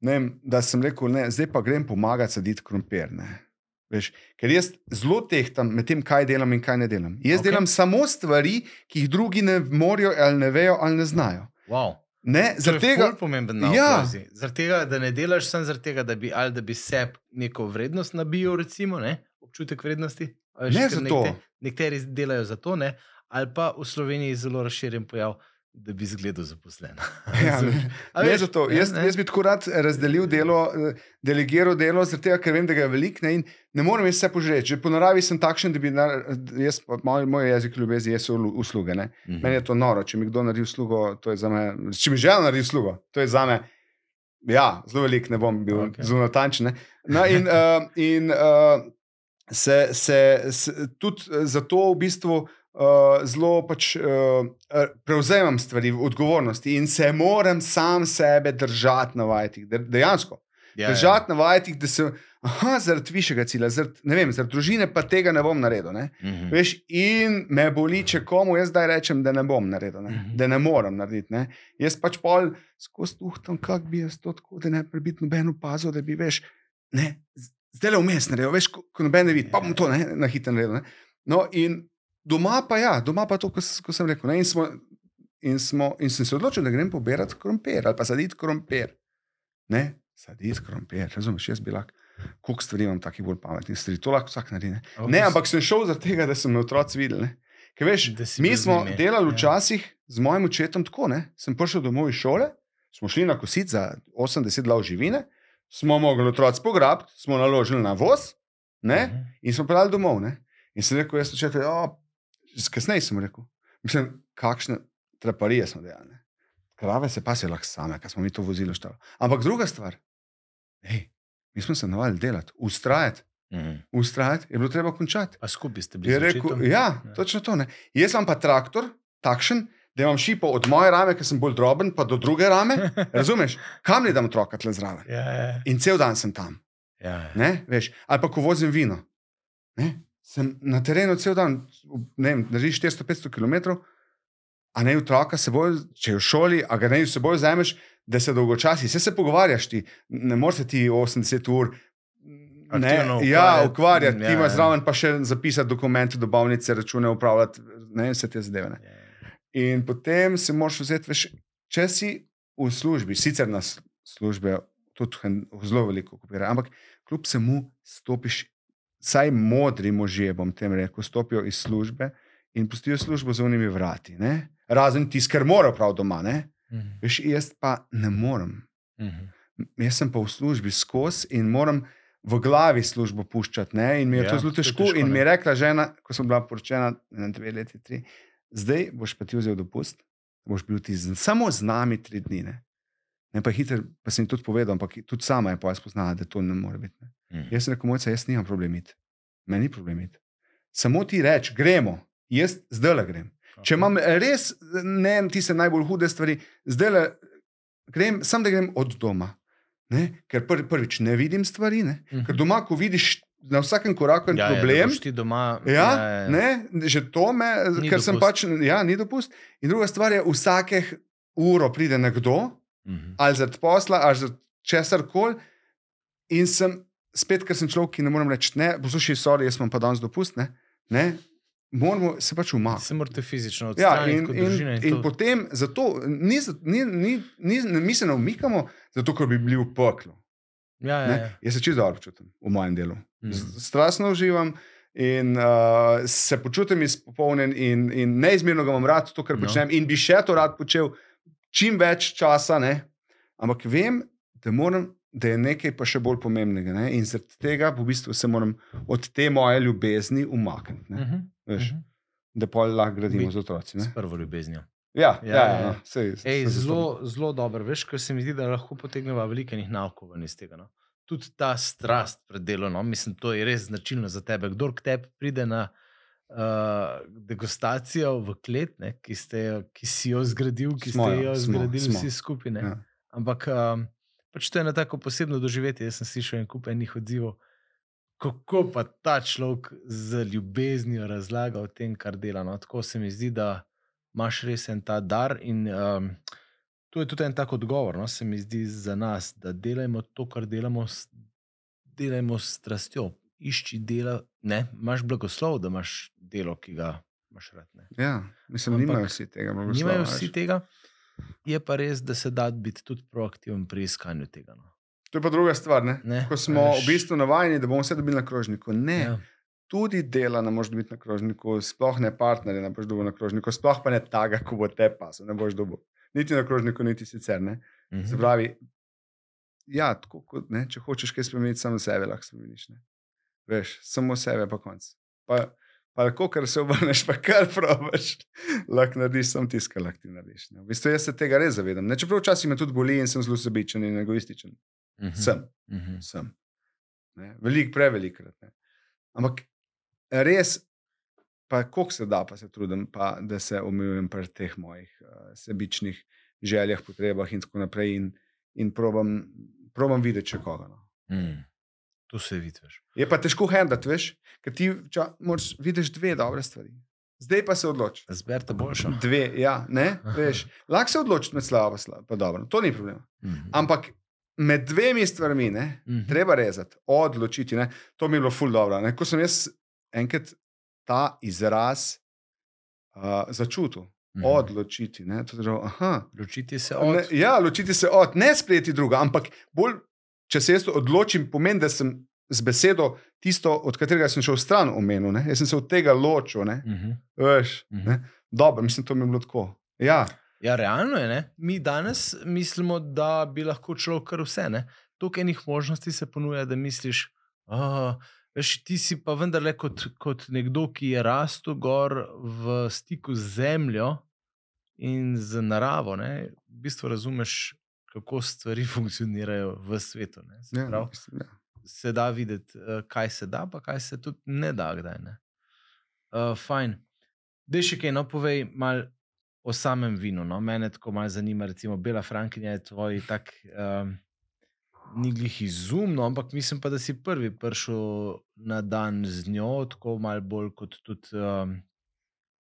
vem, da sem rekel, ne, zdaj pa grem pomagati saditi krompir. Ne? Veš, ker jaz zelo tehtam med tem, kaj delam in kaj ne delam. Jaz okay. delam samo stvari, ki jih drugi ne morejo, ali ne vejo, ali ne znajo. Wow. Ne, To je tega, ful pomemben nauk. Ja. Zaradi tega, da ne delaš samo zaradi tega, da bi, da bi sebi neko vrednost nabil, recimo, ne? občutek vrednosti. veš, Ne zato. Nekateri delajo za to, ne? Ali pa v Sloveniji zelo razširjen pojav, da bi izgledal zaposlen. Ja, ne. A Ne, veš, zato, ne, jaz, ne. jaz bi tako rad razdelil delo, eh, delegiral delo, tega, ker vem, da ga je veliko ne, in ne morem jaz vse požreti. Že po naravi sem takšen, da bi nar, jaz, moj, moj jezik ljubezni so lu- usluge. Ne. Mhm. Meni je to noro, če mi kdo naredi uslugo, to je za me. Če mi žena naredi uslugo, to je za me. Ja, zelo velik, ne bom bil okay. zelo natančen. No, in uh, in uh, se, se, se tudi zato v bistvu uh, zelo pač, uh, prevzemam stvari, odgovornosti in se moram sam sebe držati na vajtih. De, dejansko. Ja, Držati na vajtih, da se. Aha, zaradi višjega cilja, zaradi, vem, zaradi družine pa tega ne bom naredil. Ne? Mhm. Veš, in me boli, če komu jaz zdaj rečem, da ne bom naredil, ne? Mhm. da ne morem narediti. Ne? Jaz pač pol skozi tuhtam, kako bi jaz to tako, da ne bi biti noben opazil, da bi veš, ne, zdaj le vmes naredil, veš, ko, ko noben ne vidi, pa bom to ne, na hitro naredil. Ne? No, in doma pa ja, doma pa to, ko, s- ko sem rekel. Ne? In, smo, in, smo, in sem se odločil, da grem pobirati krompir ali pa saditi krompir. Ne, saditi krompir, razumeš, jaz bi lahko. Koliko stvari imam, takih bolj pametnih stvari, to lahko vsak naredi. Ne? Ne, ampak sem šel zaradi tega, da so me otroci. Ker veš, Da mi smo delali ja. včasih z mojim očetom tako. Ne. Sem prišel domov iz šole, smo šli na kosit za 80 glav živine, smo mogli otroci pograbiti, smo naložili na voz ne, Mhm. in smo peljali domov. Ne. In sem rekel, jaz očetu, kasneje sem rekel, mislim, kakšne traparije smo delali. Ne. Krave se pa se lahko same, ker smo mi to vozili štalo. Ampak druga stvar, hej, mi smo se navadili delati, ustrajati, Mhm. ustrajati, je bilo treba končati. Pa skupaj ste bili rekel, ja, Ja. točno to. Ne. Jaz imam pa traktor, takšen, da imam šipo od moje rame, ker sem bolj droben, pa do druge rame. Razumeš, kam ne dam otroka tle zraven. Ja, ja, In cel dan sem tam. ja, ja. Ne, veš, ali pa ko vozim vino. Ne, sem na terenu cel dan, ne vem, držiš 400-500 km, a ne otroka se bolj, če je v šoli, a ga ne se bolj vzameš, da se dolgočasi, vse se pogovarjaš ti, ne moreš se ti 80 ur. Ne, ja, ukvarjati. ukvarjati, Ja, ti imaš ja. zraven pa še zapisati dokumente, dobavnice, račune, upravljati, ne vse te zadeve. Ne. Ja, ja. In potem si moraš vzeti, veš, če si v službi, sicer na službe tudi zelo veliko kopira, ampak kljub vsemu stopiš, saj modri možje, bom tem rekel, stopijo iz službe in pustijo službo za unimi vrati. Ne? Razen tisti, ker morajo prav doma. Ne? Mhm. Veš, jaz pa ne morem. Mhm. Jaz sem pa v službi skozi in moram v glavi službo puščati. Ne? In mi je ja, to zelo težko. težko, in ne. mi je rekla žena, ko sem bila poročena, ne dve leti, tri, zdaj boš pa ti vzel dopust, boš bil ti z, samo z nami tri dni. Ne? Ne, pa, hiter, pa sem ji tudi povedal, ampak tudi sama je pa spoznala, da to ne more biti. Ne? Mhm. Jaz sem rekel, mojca, jaz nimam problem iti. Meni ni problem iti. Samo ti reči, gremo, jaz zdaj le grem. Če imam res ne tiste najbolj hude stvari, zdaj le grem, sam da grem od doma. Ne? Ker pr, prvič ne vidim stvari, ne? Mhm. ker doma, ko vidiš na vsakem koraku en Ja, ja, problem. ti doma. Ja, ne, že to me, Ni ker sem dopust. pač, ja, ni dopust. In druga stvar je, vsakeh uro pride nekdo, Mhm. ali zaradi posla, ali zaradi česar koli. In sem spet, ker sem človek, ki ne morem reči, ne, poslušaj, sorry, jaz imam pa danes dopust. Ne, ne, moramo se pač umakniti. Se morate fizično Ja, odstraniti in, in, in, in to- potem zato, ni, ni, ni, ni, mi se ne umikamo, zato ker bi bili v peklu. Ja, ja, Ne? ja. Jaz se čisto dobro počutim v mojem delu. Z- Strastno uživam in uh, se počutim izpolnjen, in, in neizmerno ga imam rad, to, kar No. počnem, in bi še to rad počel čim več časa. Ne? Ampak vem, da, moram, da je nekaj pa še bolj pomembnega. Ne? In zaradi tega v bistvu se moram od te moje ljubezni umakniti. ne. Mhm, Veš, mhm. Da pa lahko gradimo Bi- z otroci. ne. S prvo ljubeznijo. Ja, Ja, ja, ja, ja, ja. sej, Ej, zelo, zelo dobro, veš, ker se mi zdi, da lahko potegnemo veliko enih naukov iz tega. No. Tudi ta strast pred delom, no. mislim, to je res značilno za tebe. Kdor k tebi pride na uh, degustacijo v klet, ne, ki, ste, jo- ki si jo zgradil, ki Smo ste jo, smo, zgradili smo. vsi skupaj. ne. Ja. Ampak um, pač to je ena tako posebno doživetje. Jaz sem slišal en kup enih odzivov, kako pa ta človek z ljubeznijo razlaga o tem, kar dela. No, tako se mi zdi, da imaš res en ta dar. In um, to je tudi en tak odgovor, no, se mi zdi za nas, da delajmo to, kar delamo, delajmo s strastjo. Išči dela, ne, imaš blagoslov, da imaš delo, ki ga imaš rad. Ne. Ja, mislim, Ampak nimajo vsi tega. Nimajo vsi tega, je pa res, da se da biti tudi proaktiven pri iskanju tega. No. To je pa druga stvar. Ne? Ne, Ko smo veš. v bistvu navajeni, da bomo vse dobili na krožniku. Ne, Ja. tudi dela ne moreš dobiti na krožniku, sploh ne partnerje ne boš dobil na krožniku, sploh pa ne taga, ko bo te pasel, ne boš dobil. Niti na krožniku, niti sicer. Ne? Mhm. Se pravi, ja, tako, kot, ne, če hočeš kaj spremeniti, samo sebe lahko spremeniš. Ne? Veš, samo sebe pa konc. Pa, pa lahko, ker se obrneš, pa kar probaš, lahko narediš samo tisto, kar lahko ti narediš. Ne? V bistvu jaz se tega res zavedam. Ne? Čeprav včasih me tudi boli in sem zelo sebičen in egoističen. Mhm. Sem Mhm. sem. Ne? Velik, prevelikrat. Ne? Ampak res, pa koliko se da, pa se trudim, pa, da se omejujem pri teh mojih uh, sebičnih željah, potrebah in tako naprej, in, in probam, probam videti, če koga. No. Mm. Tu se vidiš. Je pa težko handati, veš, ker ti ča, moraš vidiš dve dobre stvari. Zdaj pa se odloči. Zberite boljšo. Dve, ja, ne, veš. Lahko se odločiti med slabo slabo, pa dobro, to ni problem. Mhm. Ampak med dvemi stvarmi, ne, Mhm. treba rezati, odločiti. Ne? To mi je bilo ful dobro. Ne? Ko sem jaz enkrat ta izraz uh, začutil, Mhm. odločiti. Ne? To bilo, aha. Ločiti se Ne, od. ja, ločiti se od, ne sprejeti druga, ampak bolj, če se jaz odločim, pomeni, da sem z besedo tisto, od katerega sem šel stran omenil. Ne? Jaz sem se od tega ločil. Ne? Mhm. Veš, Mhm. ne? Dobro, mislim, to mi je bilo tako. Ja, Ja, realno je. Ne? Mi danes mislimo, da bi lahko človek kar vse. Ne? Toliko enih možnosti se ponuja, da misliš, da ti si pa vendarle kot, kot nekdo, ki je rastel gor v stiku z zemljo in z naravo. Ne? V bistvu razumeš, kako stvari funkcionirajo v svetu. Ne? Se ja, pravi, mislim, ja. se da videti, eh, kaj se da, pa kaj se tudi ne da. Kdaj, ne? Uh, fajn. Dej še kaj, no, povej malo o samem vinu. No. Mene tako malo zanima, recimo Bela Frankinja je tvoj tak. Um, Ni glih izumno, ampak mislim pa, da si prvi prišel na dan z njo, tako malo bolj kot tudi um,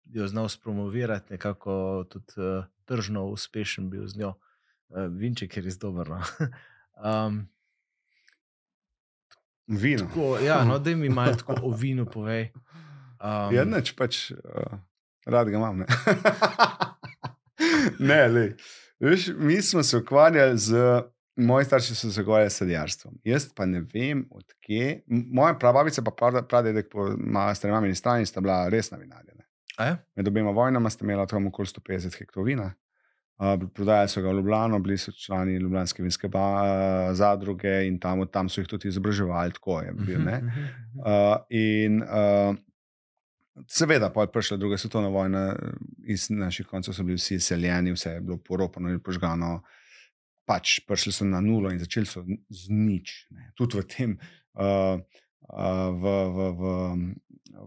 jo znal spromovirati, nekako tudi uh, tržno uspešen bil z njo. Uh, Vinček je res dober. No. um, Vino. Tako, ja, no, da mi malo tako o vinu povej. Um, Ja, neč pač, uh, rad ga imam. Ne, ne lej. Veš, mi smo se ukvarjali z, moji starši so se ukvarjali s sadjarstvom. Jaz pa ne vem, odkje. Moja prababica pa pradedek po ma- stari mamini strani sta bila resna vinarja. ne. a ja? Med obema vojnama sta imela tam okoli 150 hektarov vina. Uh, prodajali so ga v Ljubljano, bili so člani Ljubljanske vinske ba, zadruge in tam, tam so jih tudi izobraževali, tako je bil. ne. Mhm, mhm. Uh, in uh, seveda, pa je prišla druga svetovna vojna, iz naših koncev so bili vsi izseljeni, vse je bilo poropano in požgano. Pač prišli so na nulo in začeli so z nič. Ne. Tudi v tem, uh, uh, v, v, v,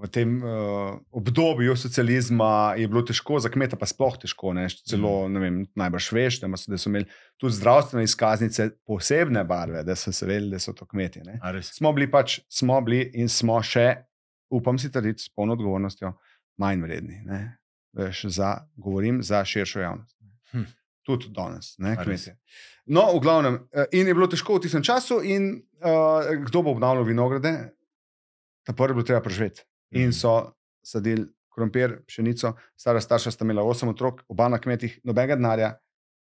v tem uh, obdobju socializma je bilo težko, za kmeta pa sploh težko. Ne. Celo, ne vem, najbrž veš, da, ima- da so imeli tudi zdravstvene izkaznice posebne barve, da so se vedeli, da so to res? smo bili pač, smo bili in smo še, upam si trditi, s polno odgovornostjo, manj vredni. Ne? Veš, za, govorim za širšo javnost. Hm. Tudi danes, ne, kmetje. No, v glavnem, eh, in je bilo težko v tistem času, in uh, kdo bo obnavljal vinograde, ta prvi bilo treba preživeti. In Mhm. so sadili krompir, pšenico, stara starša sta imela osem otrok, oba na kmetih, nobenega denarja.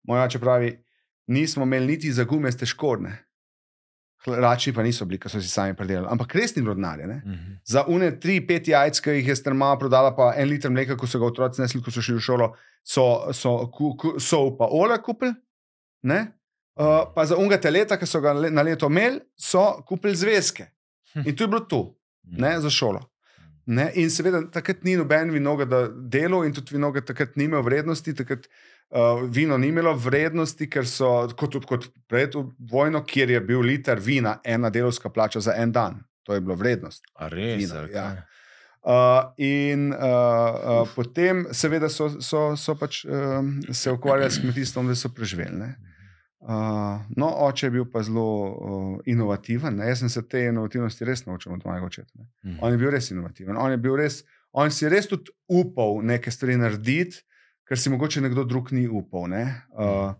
Moj oče pravi, nismo imeli niti za gume škorne. Hlači pa niso bili, ker so si sami predelali. Ampak res ni bilo denarja. ne. Mhm. Za une tri, pet jajc, ki jih je strma prodala, pa en liter mleka, ko so ga otroci nesli, ko so šli v šolo, so, so, ku, ku, so pa ole kupili. ne. Uh, pa za unga teleta, ki so ga le, na leto imeli, so kupili zvezke. In to je bilo to, ne, za šolo. Ne? In seveda takrat ni noben vinograd delal, in tudi vinograd takrat ni imel vrednosti. Takrat, uh, vino ni imelo vrednosti, ker so kot, kot pred vojno, kjer je bil liter vina ena delovska plača za en dan. To je bilo vrednost. A res? Vino, ali ja. Uh, in uh, uh, potem, seveda, so, so, so pač um, se ukvarjali s kmetijstvom, da so preživeli. Ne? Uh, no, oče je bil pa zelo uh, inovativen. Ne? Jaz sem se te inovativnosti res naučil od mojega očeta. Ne? Mhm. On je bil res inovativen. On, je bil res, on si je res tudi upal neke stvari narediti, ker si mogoče nekdo drug ni upal. Ne, uh,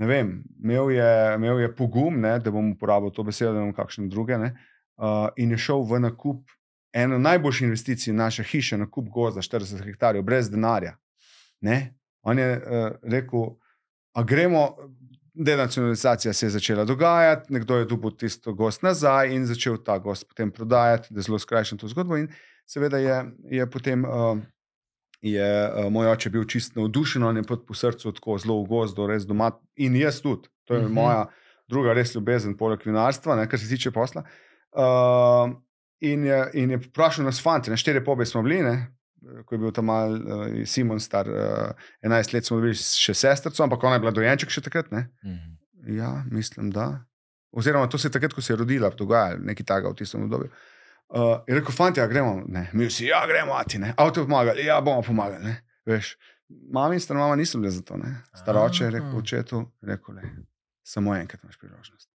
ne vem, imel je, imel je pogum, ne, da bom uporabil to besedo, da bom kakšne druge. Ne, uh, in je šel v nakup eno najboljših investicij naše hiše, nakup gozda 40 hektarjev, brez denarja. Ne. On je uh, rekel, a gremo. Denacionalizacija se je začela dogajati, nekdo je dobil tisto gost nazaj in začel ta gost potem prodajati, da zelo skrajšal to zgodbo. In seveda je, je potem uh, je, uh, moj oče bil čist navdušen, on je pod po srcu tako zelo v gozdu, res doma in jaz tudi. To je uh Mhm. -huh. moja druga res ljubezen, poleg vinarstva, ne, kar se tiče posla. Uh, in, je, in je vprašal nas, fanti, na štiri pobe smo bili. Ne, Ko je bil tam mal, uh, Simon, star uh, 11 let, smo bili še sestrco, ampak ona je bila dojenček še takrat. Ne? Mhm. Ja, mislim, da. Oziroma, to se je takrat, ko se je rodila, dogajalo nekaj takega v tistem obdobju. Uh, je rekel, fanti, ja, gremo, ne, mi vsi, ja, gremo, ati, ne, avto pomagali, ja, bomo pomagali, ne, veš. Mami in star mama niso bile za to, ne. Staroče je rekel, očetu, rekel, le, samo enkrat imaš priložnost.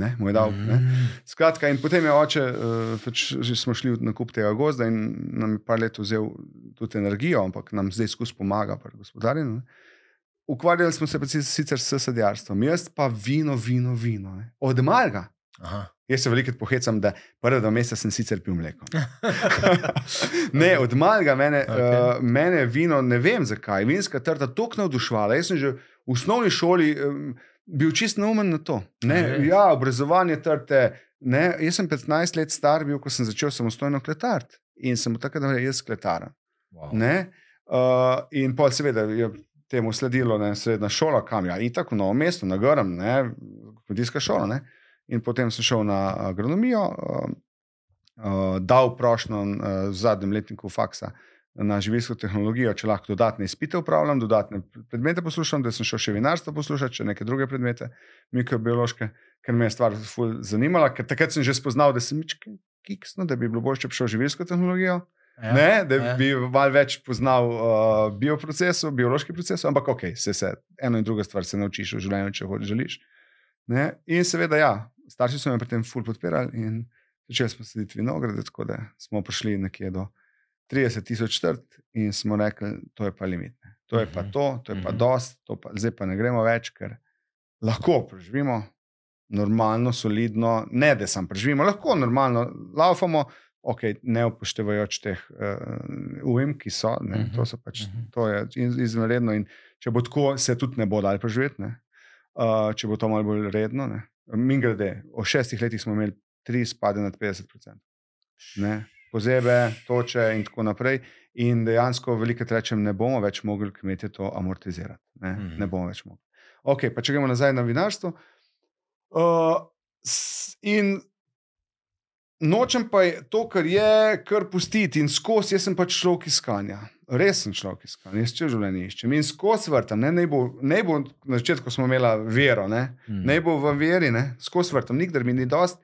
Ne, mu je dal, ne. Mhm. Skratka, in potem je oče, uh, pač že smo šli na kup tega gozda in nam je par let vzel tudi energijo, ampak nam zdaj skus pomaga pri gospodarjenju. Ukvarjali smo se sicer s sadjarstvom, jaz pa vino, vino, vino. Ne. Od malega. Aha. Jaz se veliko pohecam, da prva dva meseca sem sicer pil mleko. ne, od malega mene, okay. Okej. uh, mene vino, ne vem zakaj, vinska trta tako navdušvala. Jaz sem že v osnovni šoli um, bil čist neumen na to. Ne, Res? ja, obrazovanje trte. Ne, jaz sem 15 let star bil, ko sem začel samostojno kletariti in sem takrat rekel, jaz kletaram. Wow. Ne? Uh, in pa seveda je temu sledilo ne, srednja šola, kam ja, in tako na novo mesto, na Grm, kmetijska šola. Ne? In potem sem šel na agronomijo, uh, uh, dal prošnjo uh, v zadnjem letniku faksa na živilsko tehnologijo, če lahko dodatne izpite upravljam, dodatne predmete poslušam, da sem šel še vinarstvo poslušati, še neke druge predmete, mikrobiološke, ker me je stvar zanimala, ker takrat sem že spoznal, da sem mičke kiksno, da bi bilo bolje, če bi šel živilsko tehnologijo. Ja, Ne, da ja. bi malo več poznal uh, bioprocesov, biološki proces, ampak ok, se, se eno in druga stvar se naučiš v življenju, če hočeš želiš. Ne? In seveda, ja, starši so me pri tem ful podpirali in začeli smo sedeti vinograde, tako da smo prišli nekje do 30 tisoč trt in smo rekli, to je pa limit. Ne. To je pa Mhm. to, to je pa Mhm. dost, pa, zdaj pa ne gremo več, ker lahko preživimo normalno, solidno, ne da sam preživimo, lahko normalno laufamo, ok, ne upoštevajoč teh uh, ujm, ki so, ne, Mhm, to, so pač, mhm. to je iz- izvanredno in če bo tako, se tudi ne bo dal preživeti, ne. uh, če bo to malo bolj redno. Ne. Mi grede, v šestih letih smo imeli tri spade nad 50%. Ne. Pozebe, toče in tako naprej. In dejansko, veliko rečem, ne bomo več mogli kmetje to amortizirati. Ne, Mhm. ne bomo več mogli. Ok, pa če gremo nazaj na vinarstvo. Uh, in nočem pa je to, kar je, kar pustiti in skozi. Jaz sem pač človek iskanja. Res sem človek iskanja, jaz če življenje iščem in skozi vrtam. Ne, ne, bo, ne bo na začetku smo imeli vero, ne, Mhm. ne bo v veri, ne, skozi vrtam, nikdar mi ni dost.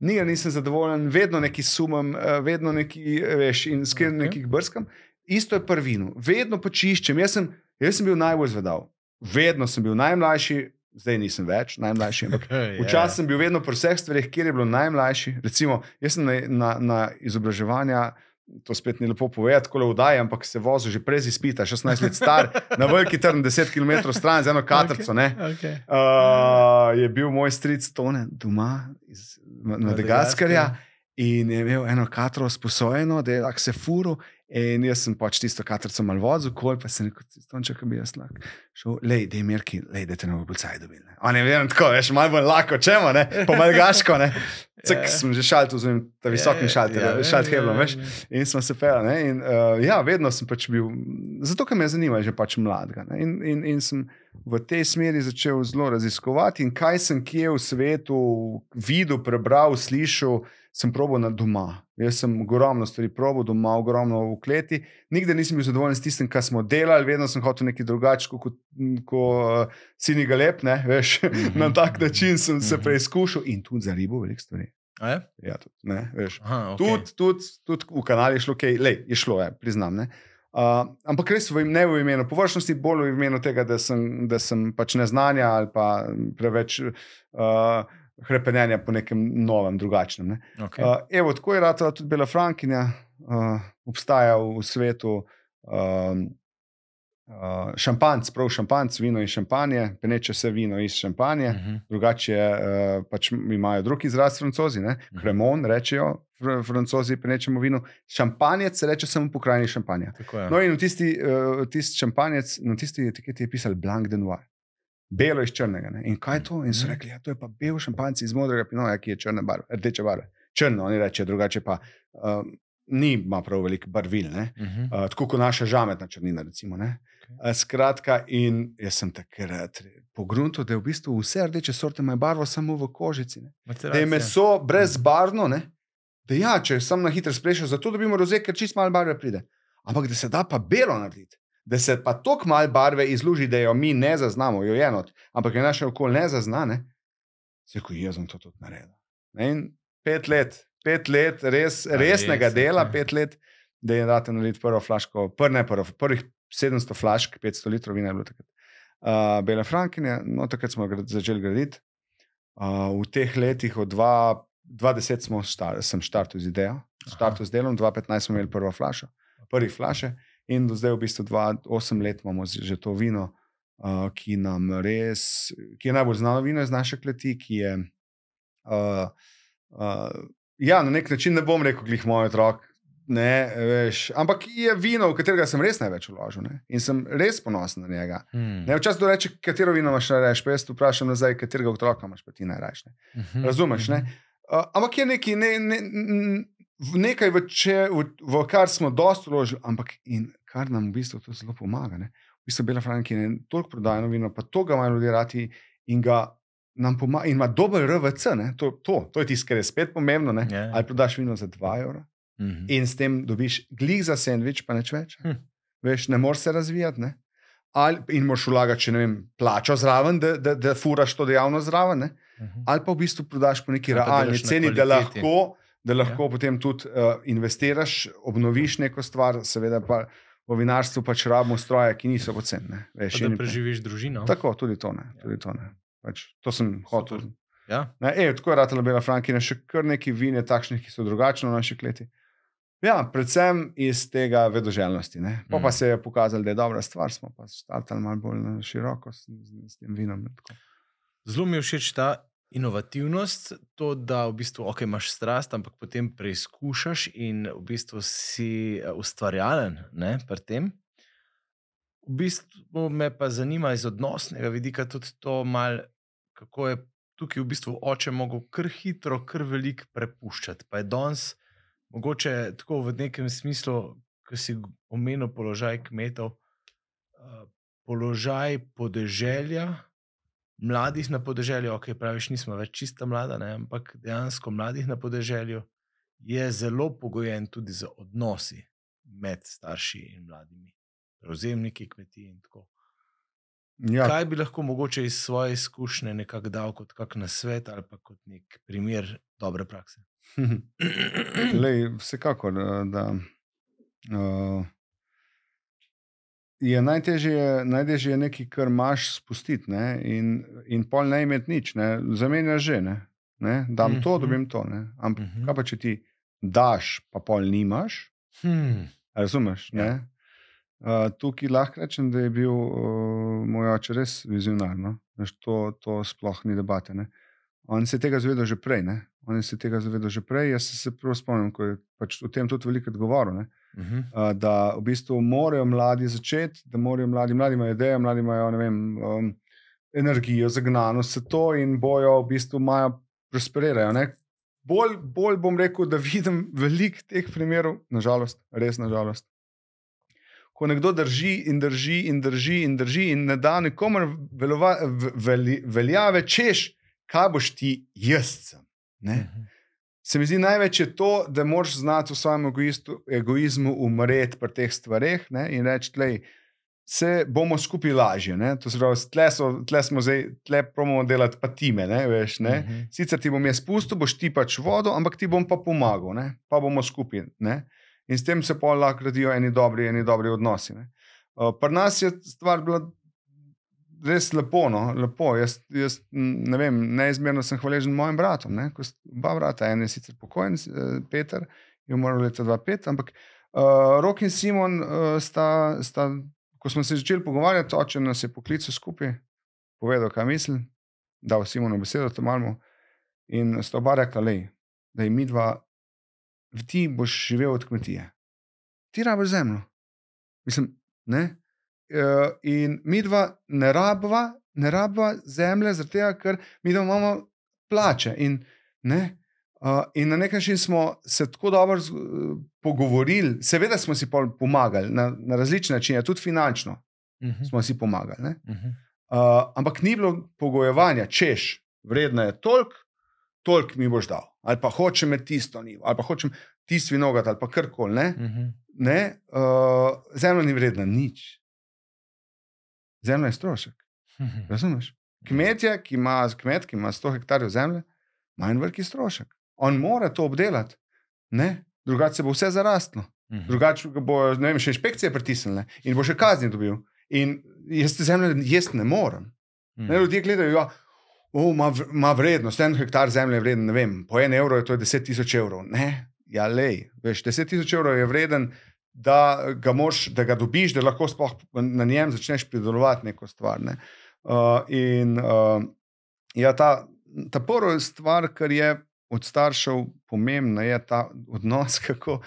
Nikdar nisem zadovoljen, vedno neki sumem, eh, vedno neki, eh, veš, in skir okay. nekih brskam. Isto je prvino, vedno počiščem. Jaz sem, jaz sem bil najbolj zvedav, vedno sem bil najmlajši, zdaj nisem več najmlajši, ampak Ja. Včasih sem bil vedno pri vseh stvarih, kjer je bilo najmlajši. Recimo, jaz sem na, na, na izobraževanja, to spet ni lepo povedati, tako le vdaje, ampak se vozil že brez izpita, 16 let star, na veliki trn, 10 km stran z eno katrco. Okay. Okay. Uh, je bil moj stric Tone doma iz Ma- Madagaskarja in je imel eno katro sposojeno, da je lahko se furo. In jaz sem pač tisto katrco mal vozil, kol pa sem rekel, stonče, ki bi jaz lahko šel, lej, dej mirki, lej, da te ne bo policaj dobil. ne." On je vedno tako, veš, malo bolj lahko, čemo, ne, po malgaško, ne. Cek, Ja. sem že šaltil z njim, ta visokim šalterjem, Ja, ja, vem, šalt ja, heblom, veš. In smo se ne, In, uh, ja, vedno sem pač bil, zato ker me zanima, že pač mladega. ne, In, in, in sem v tej smeri začel zelo raziskovati, in kaj sem kje v svetu videl, prebral, slišal, sem probo na doma. Jaz sem ogromno stvari probo doma, ogromno v kleti. Nikdar nisem bil zadovoljen s tistim, kar smo delali, vedno sem hotel nekaj drugačnega kot ko, uh, sini ga lep, ne, veš. Mhm, na tak način sem se mhm. preizkušal in tudi za ribo veliko stvari. Ja, tudi, ne, veš. Aha, okay. Tudi tud, tud v kanali je šlo, okay, lej, je šlo, je, priznam. Ne. Uh, ampak res v, im- ne v imenu površnosti, bolj v imenu tega, da sem, da sem pač neznanja ali pa preveč uh, hrepenenja po nekem novem, drugačnem. Ne. Okay. Uh, evo, tako je ratala tudi Bela Frankinja, uh, obstaja v, v svetu um, uh, šampanc, prav šampanc, vino in šampanje, peneče se vino iz šampanje, uh Mhm. -huh. drugače uh, pač imajo drug izraz francozi, ne? kremon rečejo fr francozi penečemu vinu, šampanjec se reče samo po krajini šampanja. No, in tisti, uh, tisti šampanjec, na tisti etiketi je pisal Blanc de Noir. Belo iz črnega. Ne? In kaj je to? In so Mhm. rekli, ja, to je pa bel šampanjec iz modrega pinoja, ki je črne barve, rdeče barve. Črno, oni rečejo, drugače pa uh, ni ima prav veliko barvil. Ne? Mhm. Uh, tako kot naša žametna črnina. Recimo, okay. uh, skratka, in jaz sem takrat pogrunil, da je v bistvu vse rdeče sorte imajo barvo samo v kožici. Ne? Da je meso brezbarvno, ne? da ja, če sem na hitro sprešil, zato dobimo roze, ker čist malo barve pride. Ampak da se da pa belo narediti. Da se pa tako malo barve izluži, da jo mi ne zaznamo, jo je enot, ampak je naše okolje ne zaznane, se ko jaz sem to tudi naredil. Ne, In pet let, pet let res, A resnega res, dela, okej. pet let, da je date narediti prvo flaško, pr, ne prvo, prvih 700 flašk, 500 litrov vina je bilo takrat. Uh, Bele Frankinje, no takrat smo ga začeli graditi. Uh, v teh letih, od 2 2010 smo štar, sem štartil z idejo, štartil z delom, 2015 smo imeli prvo flašo, prvi flaše in do zdaj v bistvu 8 let imamo že to vino, uh, ki nam res, ki je najbolj znano vino iz naše kleti, ki je. Uh, uh, ja, na nek način ne bom rekel, glih moj otrok. Ne, veš, ampak je vino, v katerega sem res največ vložil ne? in sem res ponosen na njega. Hmm. Ne, včasih to reče, katero vino imaš najraje, pa jaz vprašam nazaj, katerega otroka imaš pa ti najraje. Mhm. Razumeš? Ne? Uh, ampak je nekaj, ne, ne, nekaj v, če, v, v kar smo dosto vložili, ampak in kar nam v bistvu to zelo pomaga. Ne? V bistvu Bela Franka je toliko prodajno vino, pa to ga imajo ljudje radi in ga nam pomaga. In ima dober RVC, ne? to, to, to je tisto, kar je spet pomembno. ne. Ja. Ali prodaš vino za 2 evra Mhm. in s tem dobiš glih za sendvič, pa neč več. Hm. Veš, ne moreš se razvijati. Ne? Ali, in moraš vlagati, če ne vem, plačo zraven, da, da, da furaš to dejavnost zraven. Ne? Mhm. ali pa v bistvu prodaš po neki realni delaš na ceni, da lahko, da lahko ja. potem tudi uh, investiraš, obnoviš neko stvar, seveda pa v vinarstvu pač rabimo stroje, ki niso poceni. ne, Pa veš, Da preživiš družino. Tako, tudi to ne. Tudi to, ne. Pač, to sem hotel. Ja. Ne, ej, tako je ratela Bela Frankina, še kar neki vine takšnih, ki so drugačni v naši kleti. Ja, predvsem iz tega vedoželjnosti. ne. Pa, pa Mm. se je pokazalo, da je dobra stvar, smo pa startali malo bolj na široko s, s tem vinom. tako. Zelo mi je všeč ta inovativnost, to, da v bistvu okay, imaš strast, ampak potem preizkušaš in v bistvu si eh, ustvarjalen ne, pri tem. V bistvu me pa zanima iz odnosnega vidika tudi to, mal, kako je tukaj v bistvu oče mogel kar hitro, kar veliko prepuščati. Pa je danes mogoče tako v nekem smislu, ki si omenil položaj kmetov, eh, položaj podeželja, mladih na podeželju, ok, praviš, nismo več čista mlada, ne, ampak dejansko mladih na podeželju je zelo pogojen tudi z odnosi med starši in mladimi, prevzemniki kmetij in tako. Ja, Kaj bi lahko mogoče iz svoje izkušnje nekako dal kot kak nasvet ali pa kot nek primer dobre prakse? Lej, vsekakor, eh, da uh, je najtežje, najtežje je nekaj, kar imaš spustiti ne, in, in pol ne imeti nič, ne, zamenjaš že. Ne, ne, dam to, Mhm. dobim to. Ne, ampak Mhm. kaj pa če ti daš, pa pol nimaš, Hmm. razumeš? Ja. Ja. Uh, tukaj lahko rečem, da je bil uh, moj oče res vizionar. No? Veš, To, to sploh ni debate. Ne? On se je tega zavedal že prej. Ne? On se je tega zavedal že prej. Jaz se, prav spomnim, ko je pač o tem tudi veliko govoril. Ne? Mhm. Uh, da v bistvu morajo mladi začeti, da morajo mladi, mladi imajo ideje, mladi imajo vem, um, energijo, zagnanost, vse to in bojo v bistvu imajo, prosperirajo. Ne? Bolj, bolj bom rekel, da vidim veliko teh primerov, nažalost, res nažalost. Ko nekdo drži in drži in drži in drži in ne da nikomor velova, v- veli, veljave, češ, kaj boš ti jaz. sem, Ne? Mhm. Se mi zdi največ je to, da moraš znati v svojem egoistu, egoizmu umreti pri teh stvareh ne, in reči, da se bomo skupaj lažje. Ne. To se pravi, tle, so, tle smo zdaj, tle promo delati pa time. Ne, veš, ne. Mhm. Sicer ti bom jaz spustil, boš ti pač vodo, ampak ti bom pa pomagal, ne, pa bomo skupaj. Ne. In s tem se pa lahko gradijo eni dobri, eni dobri odnosi. Ne. Uh, Pri nas je stvar bila res lepo. No, lepo. Jaz, jaz ne vem, neizmerno sem hvaležen mojim bratom. Ne, ko oba brata, en je sicer pokojen, eh, Peter je umrl leta 2005, ampak uh, Rok in Simon uh, sta, sta, ko smo se začeli pogovarjati, oče nas je poklical skupaj, povedal, kaj mislim, dal Simonu besedo, to malmo. In sta oba rekla, lej, da je mi dva, ti boš živel od kmetije. Ti rabiš zemljo. Mislim, ne. Uh, in mi dva ne rabva, ne rabva zemlje, zato ker mi dva imamo plače. In, ne, uh, in na nek način smo se tako dobro z, uh, pogovorili, seveda smo si pomagali na, na različne načine, tudi finančno uh Mhm, -huh. smo si pomagali. Ne? mhm, Uh, ampak ni bilo pogojevanja, češ, vredno je toliko, toliko mi boš dal. Ali pa hočem me tisto nivo, ali pa hočem tisti vinogat, ali pa karkoli. Ne? mhm, Ne? Uh, zemlja ni vredna nič. Zemlja je strošek. mhm. Razumeš? Kmetje, ki ima, kmet, ki ima 100 hektarjev zemlje, ima en veliki strošek. On mora to obdelati, drugače bo vse zarastlo. Mhm. Drugače ga bo vem, še inšpekcije pritisnile in bo še kazni dobil. In jaz te zemlje jaz ne morem. Mhm. Ne, ljudje gledajo, da ja, ima, ima vrednost, en hektar zemlje je vreden, ne vem, po en evro je to 10 tisoč evrov. Ne, ja, lej, veš, 10 tisoč evrov je vreden, da ga, moš, da ga dobiš, da lahko sploh na njem začneš pridelovati neko stvar. Ne. Uh, in uh, ja, ta, ta prva stvar, kar je od staršev pomembna, je ta odnos, kako.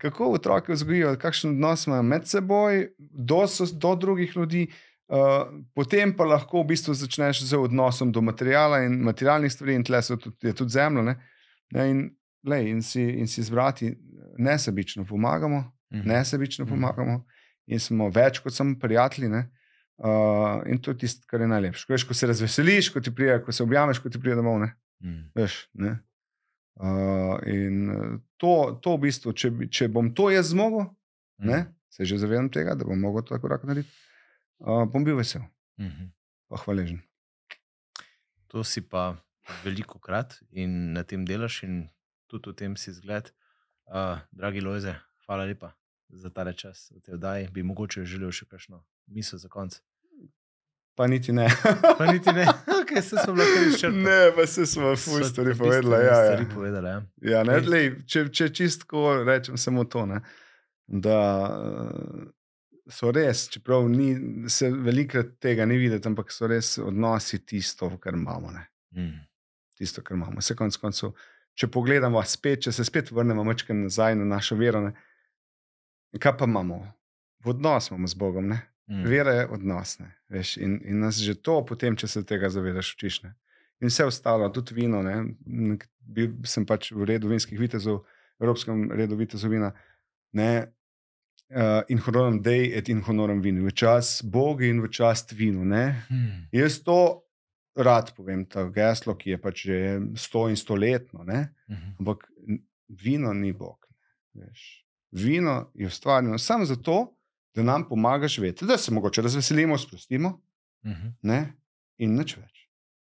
Kako otroke vzgojijo, kakšen odnos imajo med seboj, do, sos- do drugih ljudi, Uh, potem pa lahko v bistvu začneš z odnosom do materijala in materialnih stvari, in tle so tudi, tudi zemlja. Ne, in, lej, in, si, in si z brati nesebično pomagamo, Mhm. nesebično Mhm. pomagamo, in smo več kot samo prijatelji. Ne? Uh, in to je tisto, kar je najlepše. Veš, ko se razveseliš, ko ti prije, ko se objameš, ko ti prije domov. Ne? Mhm. Veš, ne? Uh, in eh, to, to v bistvu, če, če bom to jaz zmogel, ne, se že zavedam tega, da bom mogel to korak narediti, uh, bom bil vesel, Mhm. pa hvaležen. To si pa veliko krat in na tem delaš, in tudi v tem si zgled. Uh, dragi Lojze, hvala lepa za ta čas v tej oddaji. Bi mogoče želel še kakšno misel za konec. Pa niti ne. Pa niti ne, okay, se smo lahko izčrpali. ne, pa se smo ful stvari povedali. Ja, stvari ja. povedala, ja. Ja, ne, Ej. lej, če, če čistko rečem samo to, ne, da eh, so res, čeprav ni, se velikrat tega ni videti, ampak so res odnosi tisto, kar imamo. Ne, Mm. tisto, kar imamo. Vse konc koncev, če pogledamo spet, če se spet vrnemo nazaj na našo vero, ne, kaj pa imamo? V odnos imamo z Bogom. Ne? Mm. Vera je odnos. Ne, veš, in, in nas že to, potem, če se tega zavedaš, učiš. Ne. In vse ostalo, tudi vino. Ne, bil sem pač v redu vinskih vitezov, Evropskem redu vitezov vina. Ne, uh, in honoram dej, et in honoram vinu. V čas Bogu in v čast vinu. Ne. Mm. Jaz to rad povem, to geslo, ki je pač že sto in stoletno. Ne. Mhm. Ampak vino ni Bog. Ne, veš. Vino je ustvarjeno samo zato, da nam pomaga živeti, da se mogoče razveselimo, sprostimo, Mhm. ne? in nič več.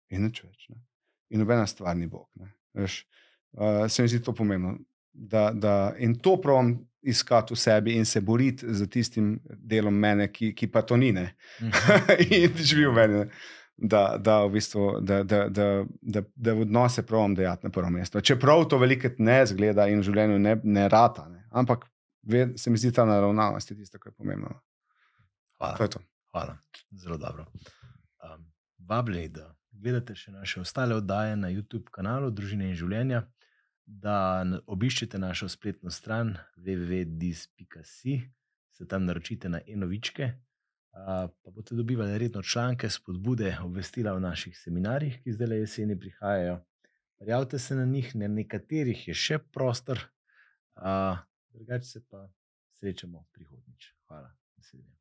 In nič več. Ne? In nobena stvar ni Bog. Veš, Uh, se mi zdi to pomembno. Da, da, in to pravim iskati v sebi in se boriti z tistim delom mene, ki, ki pa to ni. Ne? Mhm. in živi v meni. ne. Da, da, v bistvu, da, da, da, da, da v odnose pravim dejati na prvo mesto. Čeprav to veliko ne zgleda in v življenju ne, ne rata, ne. Ampak ve, se mi zdi ta naravnavost je tisto, kar je pomembno. To Hvala. je to. Hvala, zelo dobro. Um, vabljeni, da gledate še naše ostale oddaje na YouTube kanalu Družine in življenja, da obiščete našo spletno stran www.dis.si, se tam naročite na e-novičke, uh, pa boste dobivali redno članke, spodbude, obvestila o naših seminarjih, ki zdaj le jeseni prihajajo. Prijavite se na njih, na nekaterih je še prostor, uh, drugače se pa srečamo prihodnjič. Hvala. Naslednje.